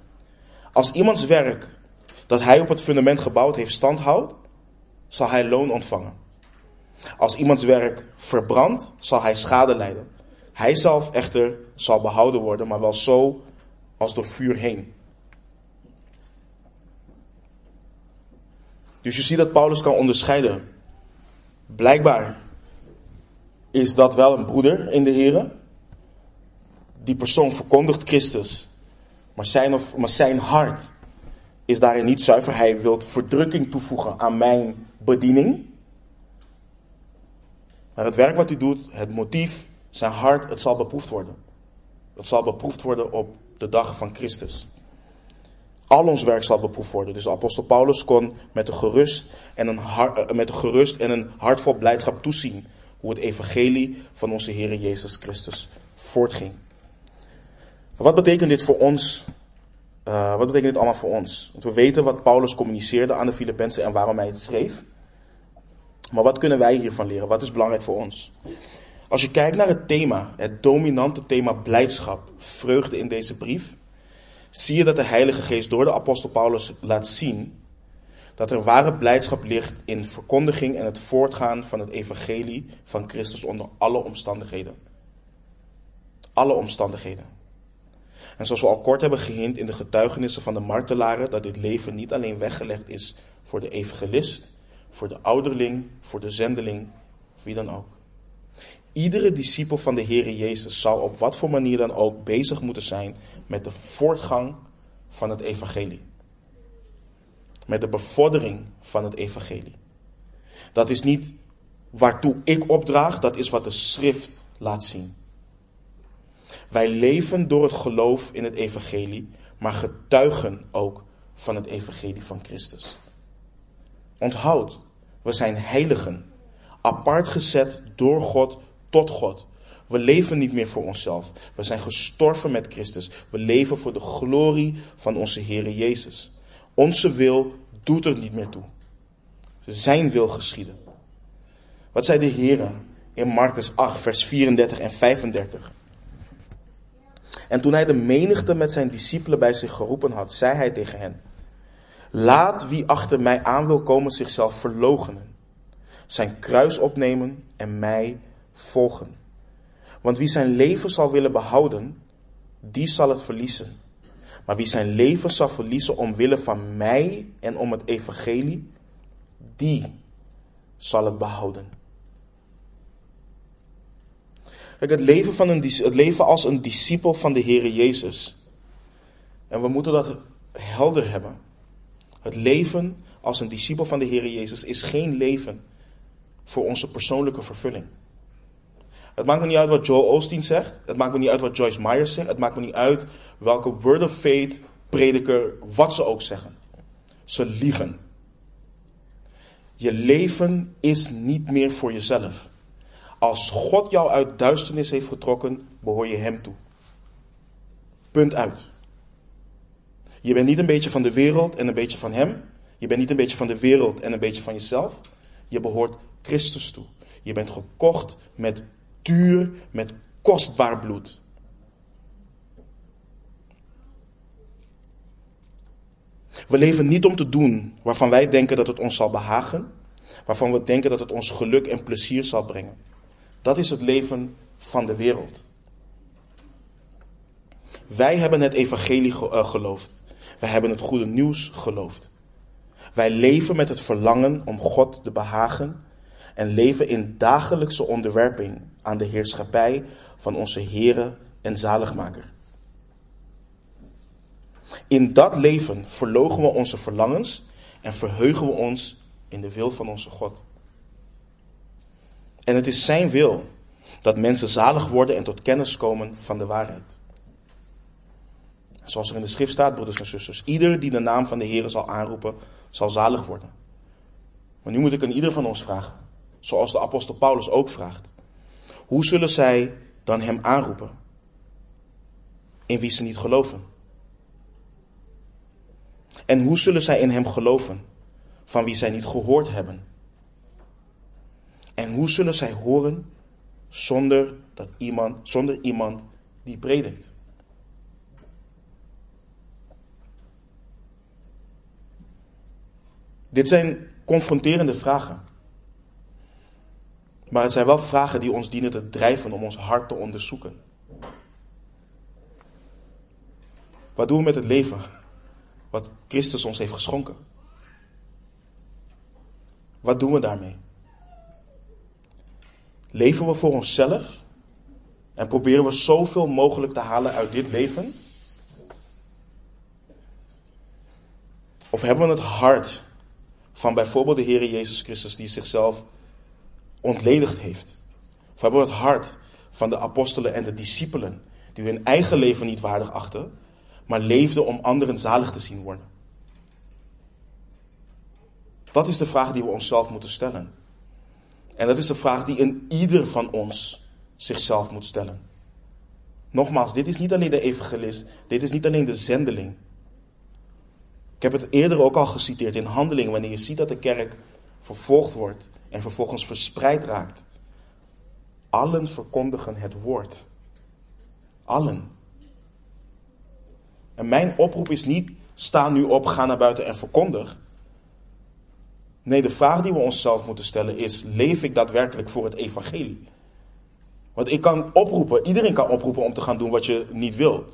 S1: Als iemands werk dat hij op het fundament gebouwd heeft standhoudt, zal hij loon ontvangen. Als iemands werk verbrandt, zal hij schade lijden. Hij zelf echter zal behouden worden, maar wel zo als door vuur heen. Dus je ziet dat Paulus kan onderscheiden. Blijkbaar is dat wel een broeder in de Heer. Die persoon verkondigt Christus, maar zijn, of, maar zijn hart is daarin niet zuiver. Hij wil verdrukking toevoegen aan mijn bediening. Maar het werk wat hij doet, het motief, zijn hart, het zal beproefd worden. Het zal beproefd worden op de dag van Christus. Al ons werk zal beproefd worden. Dus apostel Paulus kon met een gerust en een, hart, eh, met een gerust en een hart vol blijdschap toezien hoe het evangelie van onze Heer Jezus Christus voortging. Wat betekent dit voor ons? Uh, wat betekent dit allemaal voor ons? Want we weten wat Paulus communiceerde aan de Filippenzen en waarom hij het schreef. Maar wat kunnen wij hiervan leren? Wat is belangrijk voor ons? Als je kijkt naar het thema, het dominante thema blijdschap, vreugde in deze brief, zie je dat de Heilige Geest door de apostel Paulus laat zien dat er ware blijdschap ligt in verkondiging en het voortgaan van het evangelie van Christus onder alle omstandigheden. Alle omstandigheden. En zoals we al kort hebben gehint in de getuigenissen van de martelaren, dat dit leven niet alleen weggelegd is voor de evangelist, voor de ouderling, voor de zendeling, wie dan ook. Iedere discipel van de Heer Jezus zal op wat voor manier dan ook bezig moeten zijn met de voortgang van het evangelie. Met de bevordering van het evangelie. Dat is niet waartoe ik opdraag, dat is wat de schrift laat zien. Wij leven door het geloof in het evangelie, maar getuigen ook van het evangelie van Christus. Onthoud, we zijn heiligen, apart gezet door God tot God. We leven niet meer voor onszelf. We zijn gestorven met Christus. We leven voor de glorie van onze Heer Jezus. Onze wil doet er niet meer toe. Zijn wil geschieden. Wat zei de Heer in Marcus 8, vers 34 en 35? En toen hij de menigte met zijn discipelen bij zich geroepen had, zei hij tegen hen: Laat wie achter mij aan wil komen zichzelf verloochenen, zijn kruis opnemen en mij volgen. Want wie zijn leven zal willen behouden, die zal het verliezen. Maar wie zijn leven zal verliezen omwille van mij en om het evangelie, die zal het behouden. Kijk, het leven, van een, het leven als een discipel van de Heere Jezus. En we moeten dat helder hebben. Het leven als een discipel van de Heere Jezus is geen leven voor onze persoonlijke vervulling. Het maakt me niet uit wat Joel Osteen zegt. Het maakt me niet uit wat Joyce Myers zegt. Het maakt me niet uit welke word of faith prediker, wat ze ook zeggen. Ze liegen. Je leven is niet meer voor jezelf. Als God jou uit duisternis heeft getrokken, behoor je Hem toe. Punt uit. Je bent niet een beetje van de wereld en een beetje van Hem. Je bent niet een beetje van de wereld en een beetje van jezelf. Je behoort Christus toe. Je bent gekocht met duur, met kostbaar bloed. We leven niet om te doen waarvan wij denken dat het ons zal behagen, waarvan we denken dat het ons geluk en plezier zal brengen. Dat is het leven van de wereld. Wij hebben het evangelie eh, geloofd. Wij hebben het goede nieuws geloofd. Wij leven met het verlangen om God te behagen en leven in dagelijkse onderwerping aan de heerschappij van onze Heere en Zaligmaker. In dat leven verlogen we onze verlangens en verheugen we ons in de wil van onze God. En het is zijn wil dat mensen zalig worden en tot kennis komen van de waarheid. Zoals er in de schrift staat, broeders en zusters, ieder die de naam van de Heer zal aanroepen, zal zalig worden. Maar nu moet ik aan ieder van ons vragen, zoals de apostel Paulus ook vraagt. Hoe zullen zij dan hem aanroepen? In wie ze niet geloven. En hoe zullen zij in hem geloven, van wie zij niet gehoord hebben? En hoe zullen zij horen zonder, dat iemand, zonder iemand die predikt? Dit zijn confronterende vragen. Maar het zijn wel vragen die ons dienen te drijven om ons hart te onderzoeken. Wat doen we met het leven wat Christus ons heeft geschonken? Wat doen we daarmee? Leven we voor onszelf en proberen we zoveel mogelijk te halen uit dit leven? Of hebben we het hart van bijvoorbeeld de Heer Jezus Christus die zichzelf ontledigd heeft? Of hebben we het hart van de apostelen en de discipelen die hun eigen leven niet waardig achten, maar leefden om anderen zalig te zien worden? Dat is de vraag die we onszelf moeten stellen. En dat is de vraag die in ieder van ons zichzelf moet stellen. Nogmaals, dit is niet alleen de evangelist, dit is niet alleen de zendeling. Ik heb het eerder ook al geciteerd in handelingen, wanneer je ziet dat de kerk vervolgd wordt en vervolgens verspreid raakt. Allen verkondigen het woord. Allen. En mijn oproep is niet, sta nu op, ga naar buiten en verkondig. Nee, de vraag die we onszelf moeten stellen is, leef ik daadwerkelijk voor het evangelie? Want ik kan oproepen, iedereen kan oproepen om te gaan doen wat je niet wil.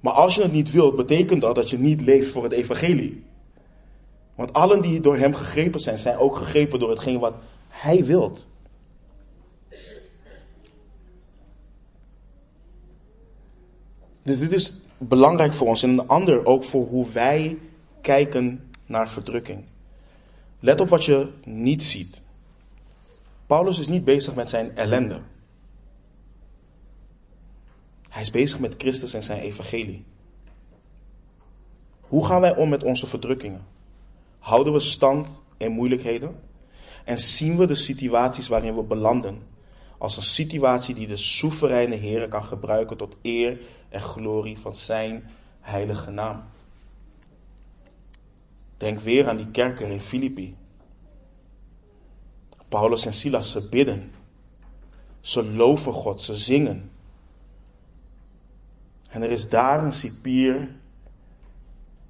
S1: Maar als je het niet wilt, betekent dat dat je niet leeft voor het evangelie. Want allen die door hem gegrepen zijn, zijn ook gegrepen door hetgeen wat hij wilt. Dus dit is belangrijk voor ons en een ander ook voor hoe wij kijken naar verdrukking. Let op wat je niet ziet. Paulus is niet bezig met zijn ellende. Hij is bezig met Christus en zijn evangelie. Hoe gaan wij om met onze verdrukkingen? Houden we stand in moeilijkheden? En zien we de situaties waarin we belanden als een situatie die de soevereine Heer kan gebruiken tot eer en glorie van zijn heilige naam? Denk weer aan die kerker in Filippi. Paulus en Silas, ze bidden. Ze loven God, ze zingen. En er is daar een cipier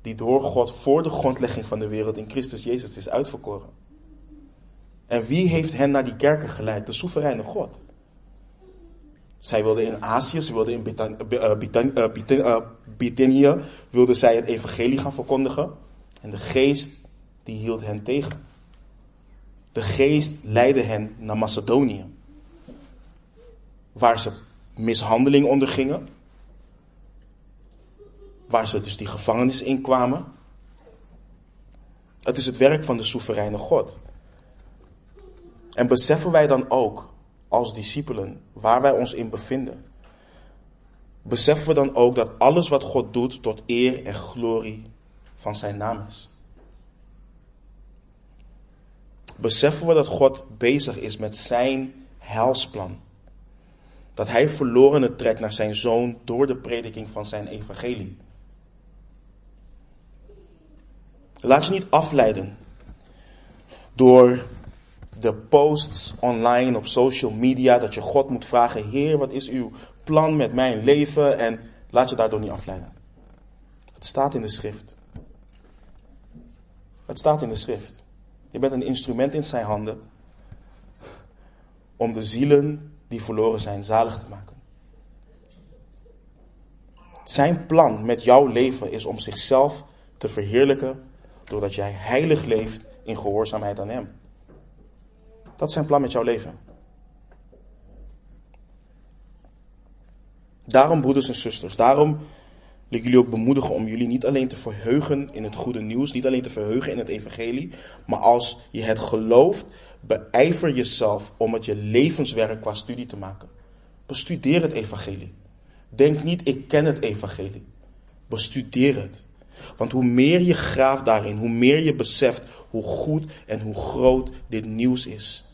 S1: die door God voor de grondlegging van de wereld in Christus Jezus is uitverkoren. En wie heeft hen naar die kerken geleid? De soevereine God. Zij wilden in Azië, ze wilden in Bithynië, wilden zij het evangelie gaan verkondigen. En de geest die hield hen tegen. De geest leidde hen naar Macedonië. Waar ze mishandeling ondergingen. Waar ze dus die gevangenis in kwamen. Het is het werk van de soevereine God. En beseffen wij dan ook als discipelen waar wij ons in bevinden? Beseffen we dan ook dat alles wat God doet tot eer en glorie van zijn naam is? Beseffen we dat God bezig is met zijn helsplan? Dat hij verlorenen trekt naar zijn zoon door de prediking van zijn evangelie? Laat je niet afleiden door de posts online op social media dat je God moet vragen: Heer, wat is uw plan met mijn leven? En laat je daardoor niet afleiden. Het staat in de schrift. Het staat in de schrift. Je bent een instrument in zijn handen om de zielen die verloren zijn zalig te maken. Zijn plan met jouw leven is om zichzelf te verheerlijken doordat jij heilig leeft in gehoorzaamheid aan Hem. Dat is zijn plan met jouw leven. Daarom, broeders en zusters, daarom wil ik jullie ook bemoedigen om jullie niet alleen te verheugen in het goede nieuws, niet alleen te verheugen in het evangelie, maar als je het gelooft, beijver jezelf om het je levenswerk qua studie te maken. Bestudeer het evangelie. Denk niet, ik ken het evangelie. Bestudeer het. Want hoe meer je graaft daarin, hoe meer je beseft hoe goed en hoe groot dit nieuws is.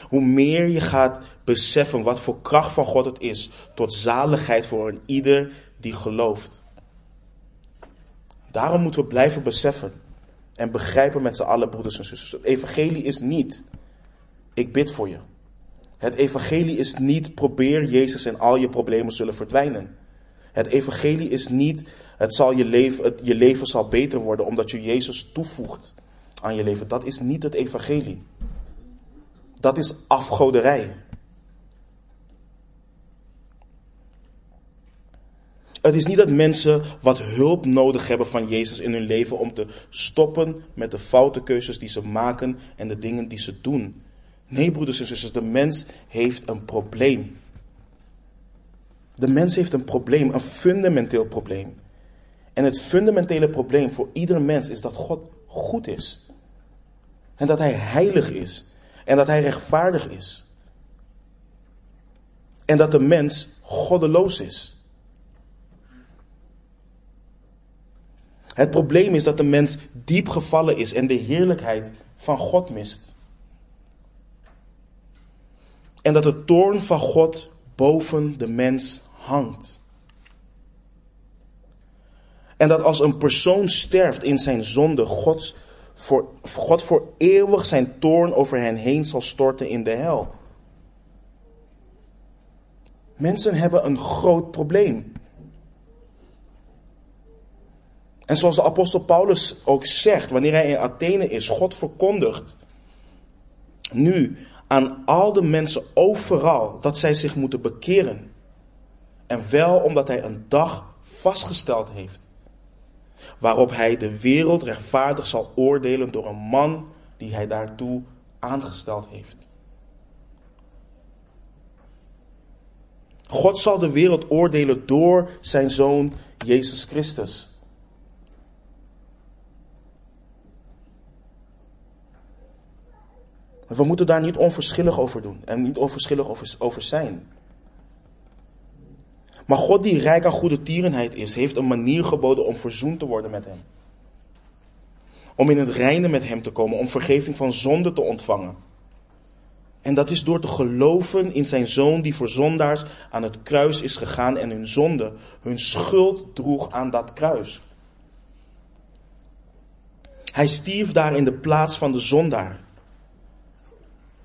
S1: Hoe meer je gaat beseffen wat voor kracht van God het is tot zaligheid voor een ieder die gelooft. Daarom moeten we blijven beseffen en begrijpen met z'n allen, broeders en zusters. Het evangelie is niet, ik bid voor je. Het evangelie is niet, probeer Jezus en al je problemen zullen verdwijnen. Het evangelie is niet, het zal je, leven, je leven zal beter worden omdat je Jezus toevoegt aan je leven. Dat is niet het evangelie. Dat is afgoderij. Het is niet dat mensen wat hulp nodig hebben van Jezus in hun leven om te stoppen met de foute keuzes die ze maken en de dingen die ze doen. Nee, broeders en zusters, de mens heeft een probleem. De mens heeft een probleem, een fundamenteel probleem. En het fundamentele probleem voor ieder mens is dat God goed is. En dat Hij heilig is. En dat Hij rechtvaardig is. En dat de mens goddeloos is. Het probleem is dat de mens diep gevallen is en de heerlijkheid van God mist. En dat de toorn van God boven de mens hangt. En dat als een persoon sterft in zijn zonde, God voor, God voor eeuwig zijn toorn over hen heen zal storten in de hel. Mensen hebben een groot probleem. En zoals de apostel Paulus ook zegt, wanneer hij in Athene is, God verkondigt nu aan al de mensen overal dat zij zich moeten bekeren. En wel omdat hij een dag vastgesteld heeft. Waarop hij de wereld rechtvaardig zal oordelen door een man die hij daartoe aangesteld heeft. God zal de wereld oordelen door zijn zoon Jezus Christus. We moeten daar niet onverschillig over doen en niet onverschillig over, over zijn. Maar God die rijk aan goede tierenheid is, heeft een manier geboden om verzoend te worden met hem. Om in het reine met hem te komen, om vergeving van zonde te ontvangen. En dat is door te geloven in zijn zoon die voor zondaars aan het kruis is gegaan en hun zonde, hun schuld droeg aan dat kruis. Hij stierf daar in de plaats van de zondaar.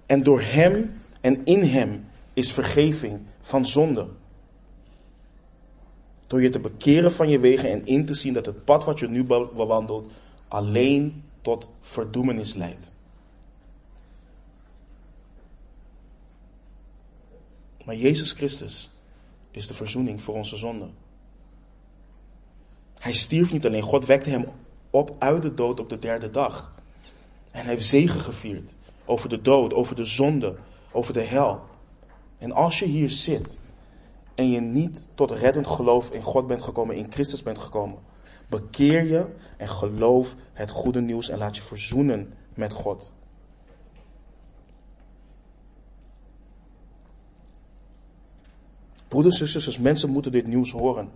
S1: En door hem en in hem is vergeving van zonde. Door je te bekeren van je wegen en in te zien dat het pad wat je nu bewandelt alleen tot verdoemenis leidt. Maar Jezus Christus is de verzoening voor onze zonde. Hij stierf niet alleen, God wekte hem op uit de dood op de derde dag. En hij heeft zegen gevierd over de dood, over de zonde, over de hel. En als je hier zit en je niet tot reddend geloof in God bent gekomen, in Christus bent gekomen, bekeer je en geloof het goede nieuws en laat je verzoenen met God. Broeders en zusters, mensen moeten dit nieuws horen.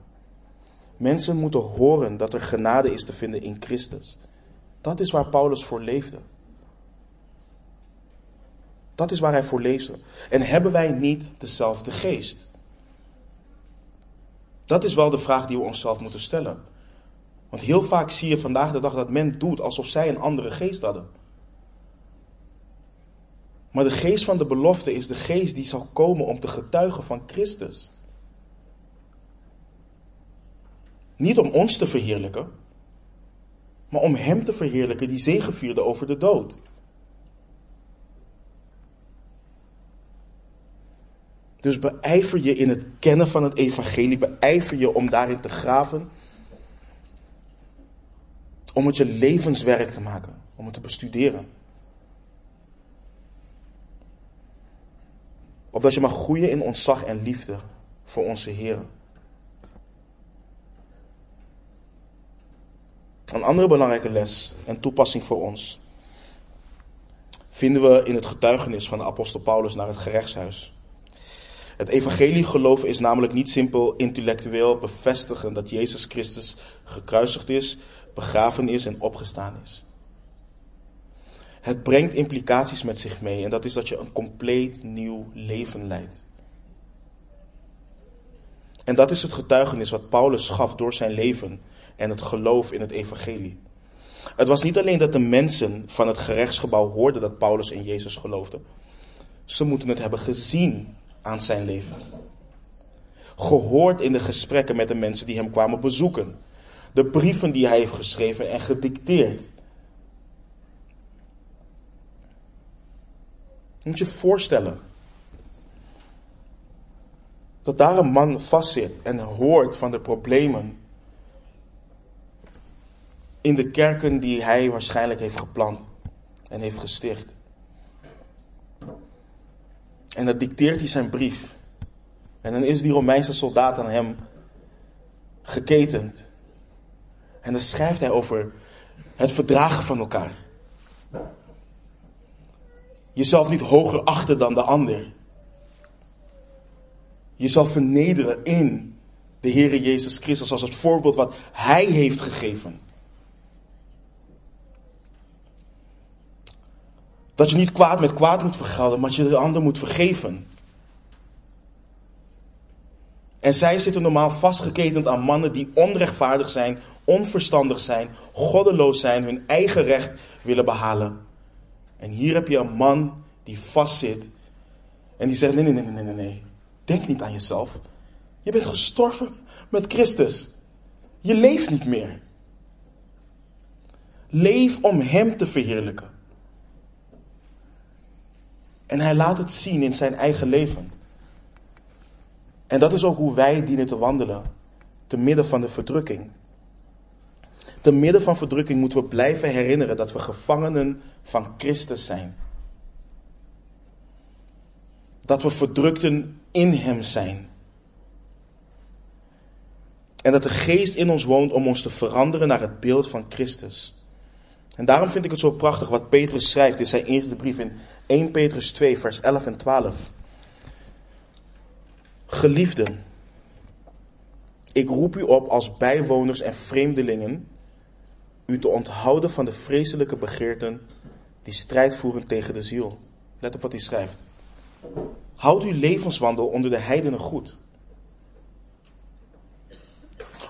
S1: Mensen moeten horen dat er genade is te vinden in Christus. Dat is waar Paulus voor leefde. Dat is waar hij voor leefde. En hebben wij niet dezelfde geest? Dat is wel de vraag die we onszelf moeten stellen. Want heel vaak zie je vandaag de dag dat men doet alsof zij een andere geest hadden. Maar de geest van de belofte is de geest die zal komen om te getuigen van Christus. Niet om ons te verheerlijken, maar om Hem te verheerlijken die zegevierde over de dood. Dus beijver je in het kennen van het evangelie, beijver je om daarin te graven. Om het je levenswerk te maken, om het te bestuderen. Opdat je mag groeien in ontzag en liefde voor onze Heer. Een andere belangrijke les en toepassing voor ons vinden we in het getuigenis van de apostel Paulus naar het gerechtshuis. Het evangelie geloven is namelijk niet simpel intellectueel bevestigen dat Jezus Christus gekruisigd is, begraven is en opgestaan is. Het brengt implicaties met zich mee en dat is dat je een compleet nieuw leven leidt. En dat is het getuigenis wat Paulus gaf door zijn leven en het geloof in het evangelie. Het was niet alleen dat de mensen van het gerechtsgebouw hoorden dat Paulus in Jezus geloofde. Ze moeten het hebben gezien aan zijn leven. Gehoord in de gesprekken met de mensen die hem kwamen bezoeken. De brieven die hij heeft geschreven en gedicteerd. Moet je voorstellen. Dat daar een man vastzit en hoort van de problemen in de kerken die hij waarschijnlijk heeft geplant en heeft gesticht. En dat dicteert hij zijn brief. En dan is die Romeinse soldaat aan hem geketend. En dan schrijft hij over het verdragen van elkaar. Jezelf niet hoger achten dan de ander. Jezelf vernederen in de Heere Jezus Christus als het voorbeeld wat Hij heeft gegeven. Dat je niet kwaad met kwaad moet vergelden, maar je de ander moet vergeven. En zij zitten normaal vastgeketend aan mannen die onrechtvaardig zijn, onverstandig zijn, goddeloos zijn, hun eigen recht willen behalen. En hier heb je een man die vastzit en die zegt: nee, nee, nee, nee, nee, nee. Denk niet aan jezelf. Je bent gestorven met Christus. Je leeft niet meer. Leef om Hem te verheerlijken. En hij laat het zien in zijn eigen leven. En dat is ook hoe wij dienen te wandelen. Te midden van de verdrukking. Te midden van verdrukking moeten we blijven herinneren dat we gevangenen van Christus zijn. Dat we verdrukten in Hem zijn. En dat de geest in ons woont om ons te veranderen naar het beeld van Christus. En daarom vind ik het zo prachtig wat Petrus schrijft in zijn eerste brief in 1 Petrus 2, vers 11 en 12. Geliefden, ik roep u op als bijwoners en vreemdelingen u te onthouden van de vreselijke begeerten die strijd voeren tegen de ziel. Let op wat hij schrijft. Houd uw levenswandel onder de heidenen goed.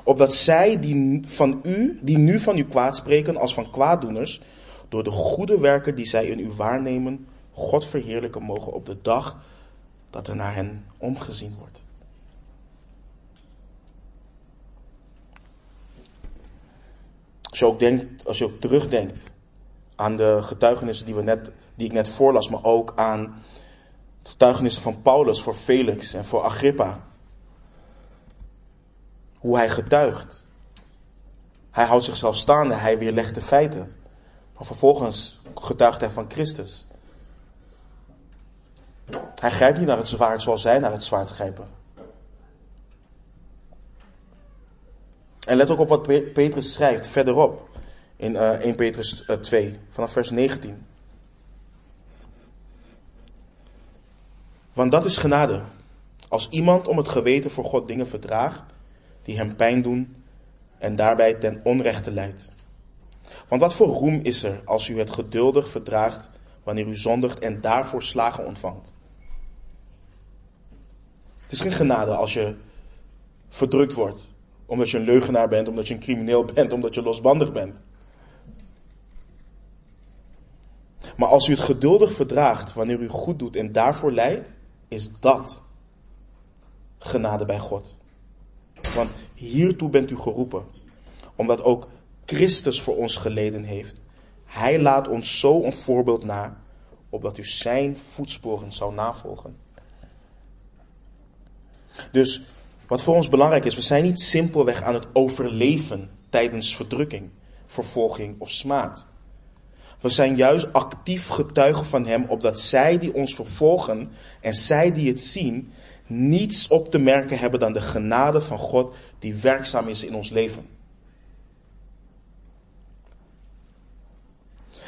S1: Opdat zij die van u, die nu van u kwaad spreken als van kwaaddoeners, door de goede werken die zij in u waarnemen, God verheerlijken mogen op de dag dat er naar hen omgezien wordt. Als je ook, denkt, als je ook terugdenkt aan de getuigenissen die, we net, die ik net voorlas, maar ook aan getuigenissen van Paulus voor Felix en voor Agrippa. Hoe hij getuigt. Hij houdt zichzelf staande, hij weerlegt de feiten. Maar vervolgens getuigt hij van Christus. Hij grijpt niet naar het zwaard zoals zij naar het zwaard grijpen. En let ook op wat Petrus schrijft verderop in 1 eh, Petrus 2, eh, vanaf vers 19. Want dat is genade. Als iemand om het geweten voor God dingen verdraagt die hem pijn doen en daarbij ten onrechte leidt. Want wat voor roem is er als u het geduldig verdraagt wanneer u zondigt en daarvoor slagen ontvangt? Is geen genade als je verdrukt wordt. Omdat je een leugenaar bent, omdat je een crimineel bent, omdat je losbandig bent. Maar als u het geduldig verdraagt wanneer u goed doet en daarvoor lijdt, is dat genade bij God. Want hiertoe bent u geroepen. Omdat ook Christus voor ons geleden heeft. Hij laat ons zo een voorbeeld na, opdat u zijn voetsporen zou navolgen. Dus wat voor ons belangrijk is, we zijn niet simpelweg aan het overleven tijdens verdrukking, vervolging of smaad. We zijn juist actief getuigen van Hem, opdat zij die ons vervolgen en zij die het zien, niets op te merken hebben dan de genade van God die werkzaam is in ons leven.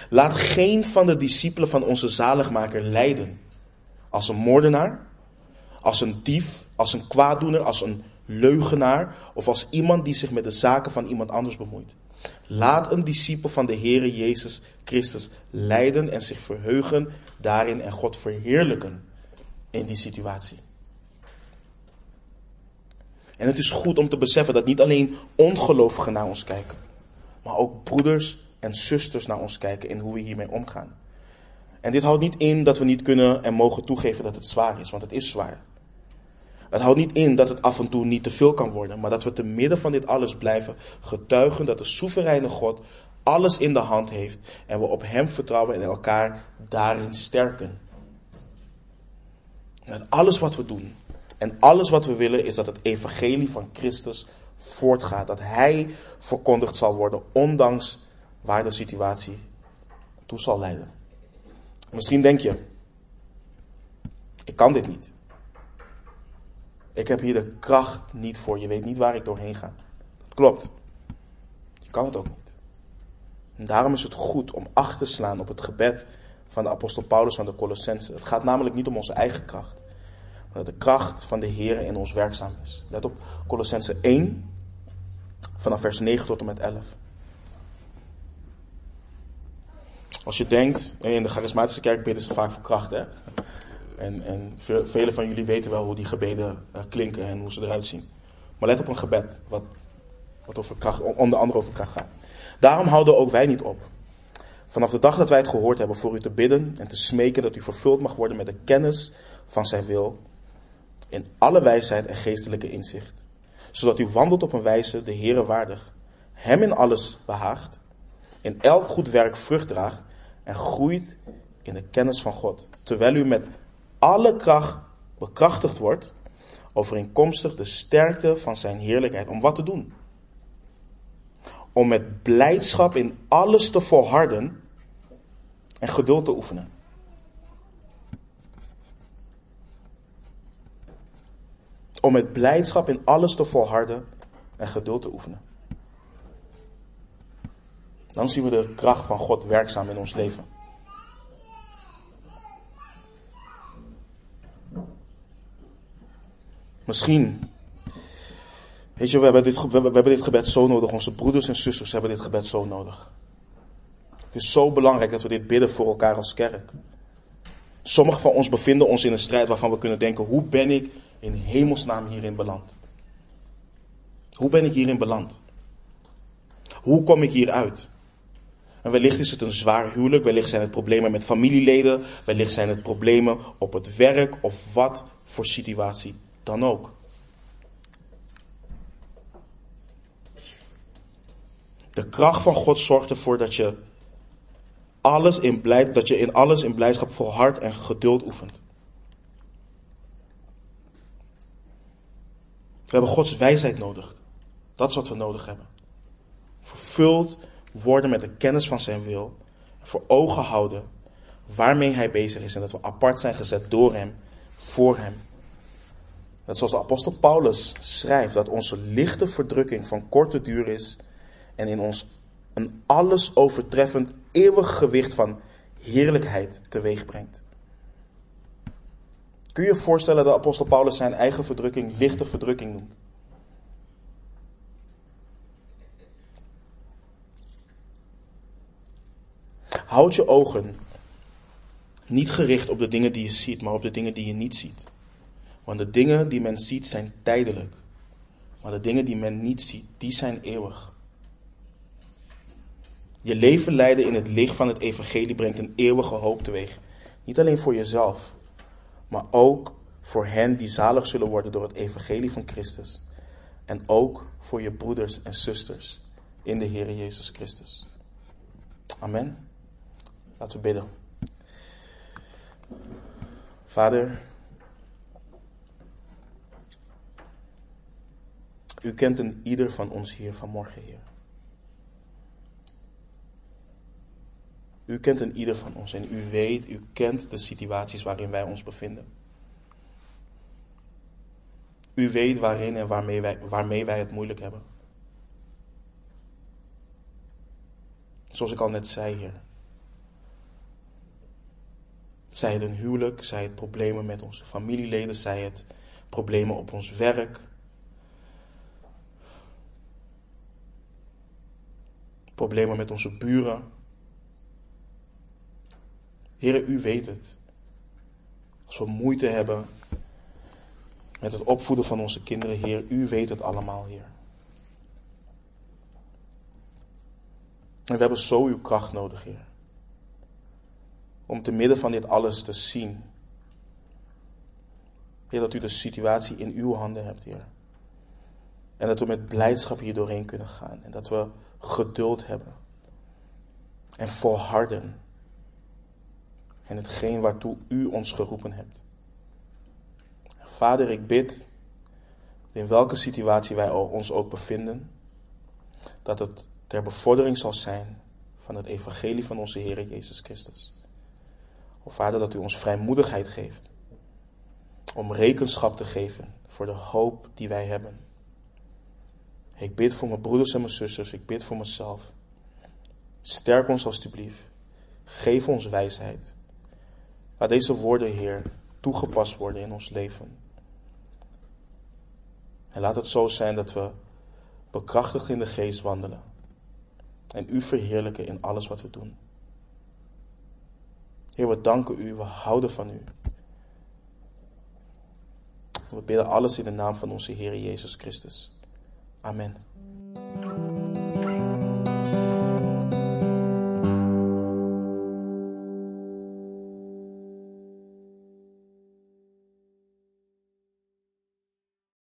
S1: Laat geen van de discipelen van onze zaligmaker lijden. Als een moordenaar, als een dief, als een kwaaddoener, als een leugenaar of als iemand die zich met de zaken van iemand anders bemoeit. Laat een discipel van de Heere Jezus Christus lijden en zich verheugen daarin en God verheerlijken in die situatie. En het is goed om te beseffen dat niet alleen ongelovigen naar ons kijken, maar ook broeders en zusters naar ons kijken in hoe we hiermee omgaan. En dit houdt niet in dat we niet kunnen en mogen toegeven dat het zwaar is, want het is zwaar. Het houdt niet in dat het af en toe niet te veel kan worden, maar dat we te midden van dit alles blijven getuigen dat de soevereine God alles in de hand heeft en we op Hem vertrouwen en elkaar daarin sterken. Met alles wat we doen en alles wat we willen is dat het evangelie van Christus voortgaat. Dat Hij verkondigd zal worden, ondanks waar de situatie toe zal leiden. Misschien denk je, ik kan dit niet. Ik heb hier de kracht niet voor. Je weet niet waar ik doorheen ga. Dat klopt. Je kan het ook niet. En daarom is het goed om acht te slaan op het gebed van de apostel Paulus van de Colossense. Het gaat namelijk niet om onze eigen kracht. Maar dat de kracht van de Heer in ons werkzaam is. Let op Colossense 1, vanaf vers 9 tot en met 11. Als je denkt, in de charismatische kerk bidden ze vaak voor kracht, hè? En, en velen van jullie weten wel hoe die gebeden uh, klinken en hoe ze eruit zien. Maar let op een gebed, wat, wat over kracht, onder andere over kracht gaat. Daarom houden ook wij niet op. Vanaf de dag dat wij het gehoord hebben voor u te bidden en te smeken dat u vervuld mag worden met de kennis van zijn wil. In alle wijsheid en geestelijke inzicht. Zodat u wandelt op een wijze de Heere waardig. Hem in alles behaagt. In elk goed werk vrucht draagt. En groeit in de kennis van God. Terwijl u met alle kracht bekrachtigd wordt, overeenkomstig de sterkte van zijn heerlijkheid. Om wat te doen? Om met blijdschap in alles te volharden en geduld te oefenen. Om met blijdschap in alles te volharden en geduld te oefenen. Dan zien we de kracht van God werkzaam in ons leven. Misschien. Weet je, we hebben, dit, we, hebben dit gebed zo nodig. Onze broeders en zusters hebben dit gebed zo nodig. Het is zo belangrijk dat we dit bidden voor elkaar als kerk. Sommigen van ons bevinden ons in een strijd waarvan we kunnen denken: hoe ben ik in hemelsnaam hierin beland? Hoe ben ik hierin beland? Hoe kom ik hieruit? En wellicht is het een zwaar huwelijk, wellicht zijn het problemen met familieleden, wellicht zijn het problemen op het werk of wat voor situatie dan ook. De kracht van God zorgt ervoor dat je, alles in blijd, dat je in alles in blijdschap volhardt en geduld oefent. We hebben Gods wijsheid nodig. Dat is wat we nodig hebben. Vervuld worden met de kennis van zijn wil. Voor ogen houden waarmee hij bezig is. En dat we apart zijn gezet door hem, voor hem Net zoals de apostel Paulus schrijft dat onze lichte verdrukking van korte duur is en in ons een alles overtreffend eeuwig gewicht van heerlijkheid teweeg brengt. Kun je je voorstellen dat apostel Paulus zijn eigen verdrukking lichte verdrukking noemt? Houd je ogen niet gericht op de dingen die je ziet, maar op de dingen die je niet ziet. Want de dingen die men ziet zijn tijdelijk. Maar de dingen die men niet ziet, die zijn eeuwig. Je leven leiden in het licht van het evangelie brengt een eeuwige hoop teweeg. Niet alleen voor jezelf, maar ook voor hen die zalig zullen worden door het evangelie van Christus. En ook voor je broeders en zusters in de Heer Jezus Christus. Amen. Laten we bidden. Vader, U kent een ieder van ons hier vanmorgen, Heer. U kent een ieder van ons en u weet, u kent de situaties waarin wij ons bevinden. U weet waarin en waarmee wij, waarmee wij het moeilijk hebben. Zoals ik al net zei, Heer. Zij het een huwelijk, zij het problemen met onze familieleden, zij het problemen op ons werk. Problemen met onze buren. Heren, u weet het. Als we moeite hebben met het opvoeden van onze kinderen, Heer, u weet het allemaal, Heer. En we hebben zo uw kracht nodig, Heer. Om te midden van dit alles te zien. Heer, dat u de situatie in uw handen hebt, Heer. En dat we met blijdschap hier doorheen kunnen gaan. En dat we geduld hebben. En volharden. En hetgeen waartoe u ons geroepen hebt. Vader, ik bid, in welke situatie wij ons ook bevinden, dat het ter bevordering zal zijn van het evangelie van onze Heer Jezus Christus. O Vader, dat u ons vrijmoedigheid geeft om rekenschap te geven voor de hoop die wij hebben. Ik bid voor mijn broeders en mijn zusters, ik bid voor mezelf. Sterk ons alstublieft. Geef ons wijsheid. Laat deze woorden, Heer, toegepast worden in ons leven. En laat het zo zijn dat we bekrachtigd in de geest wandelen. En u verheerlijken in alles wat we doen. Heer, we danken u, we houden van u. We bidden alles in de naam van onze Heer Jezus Christus. Amen.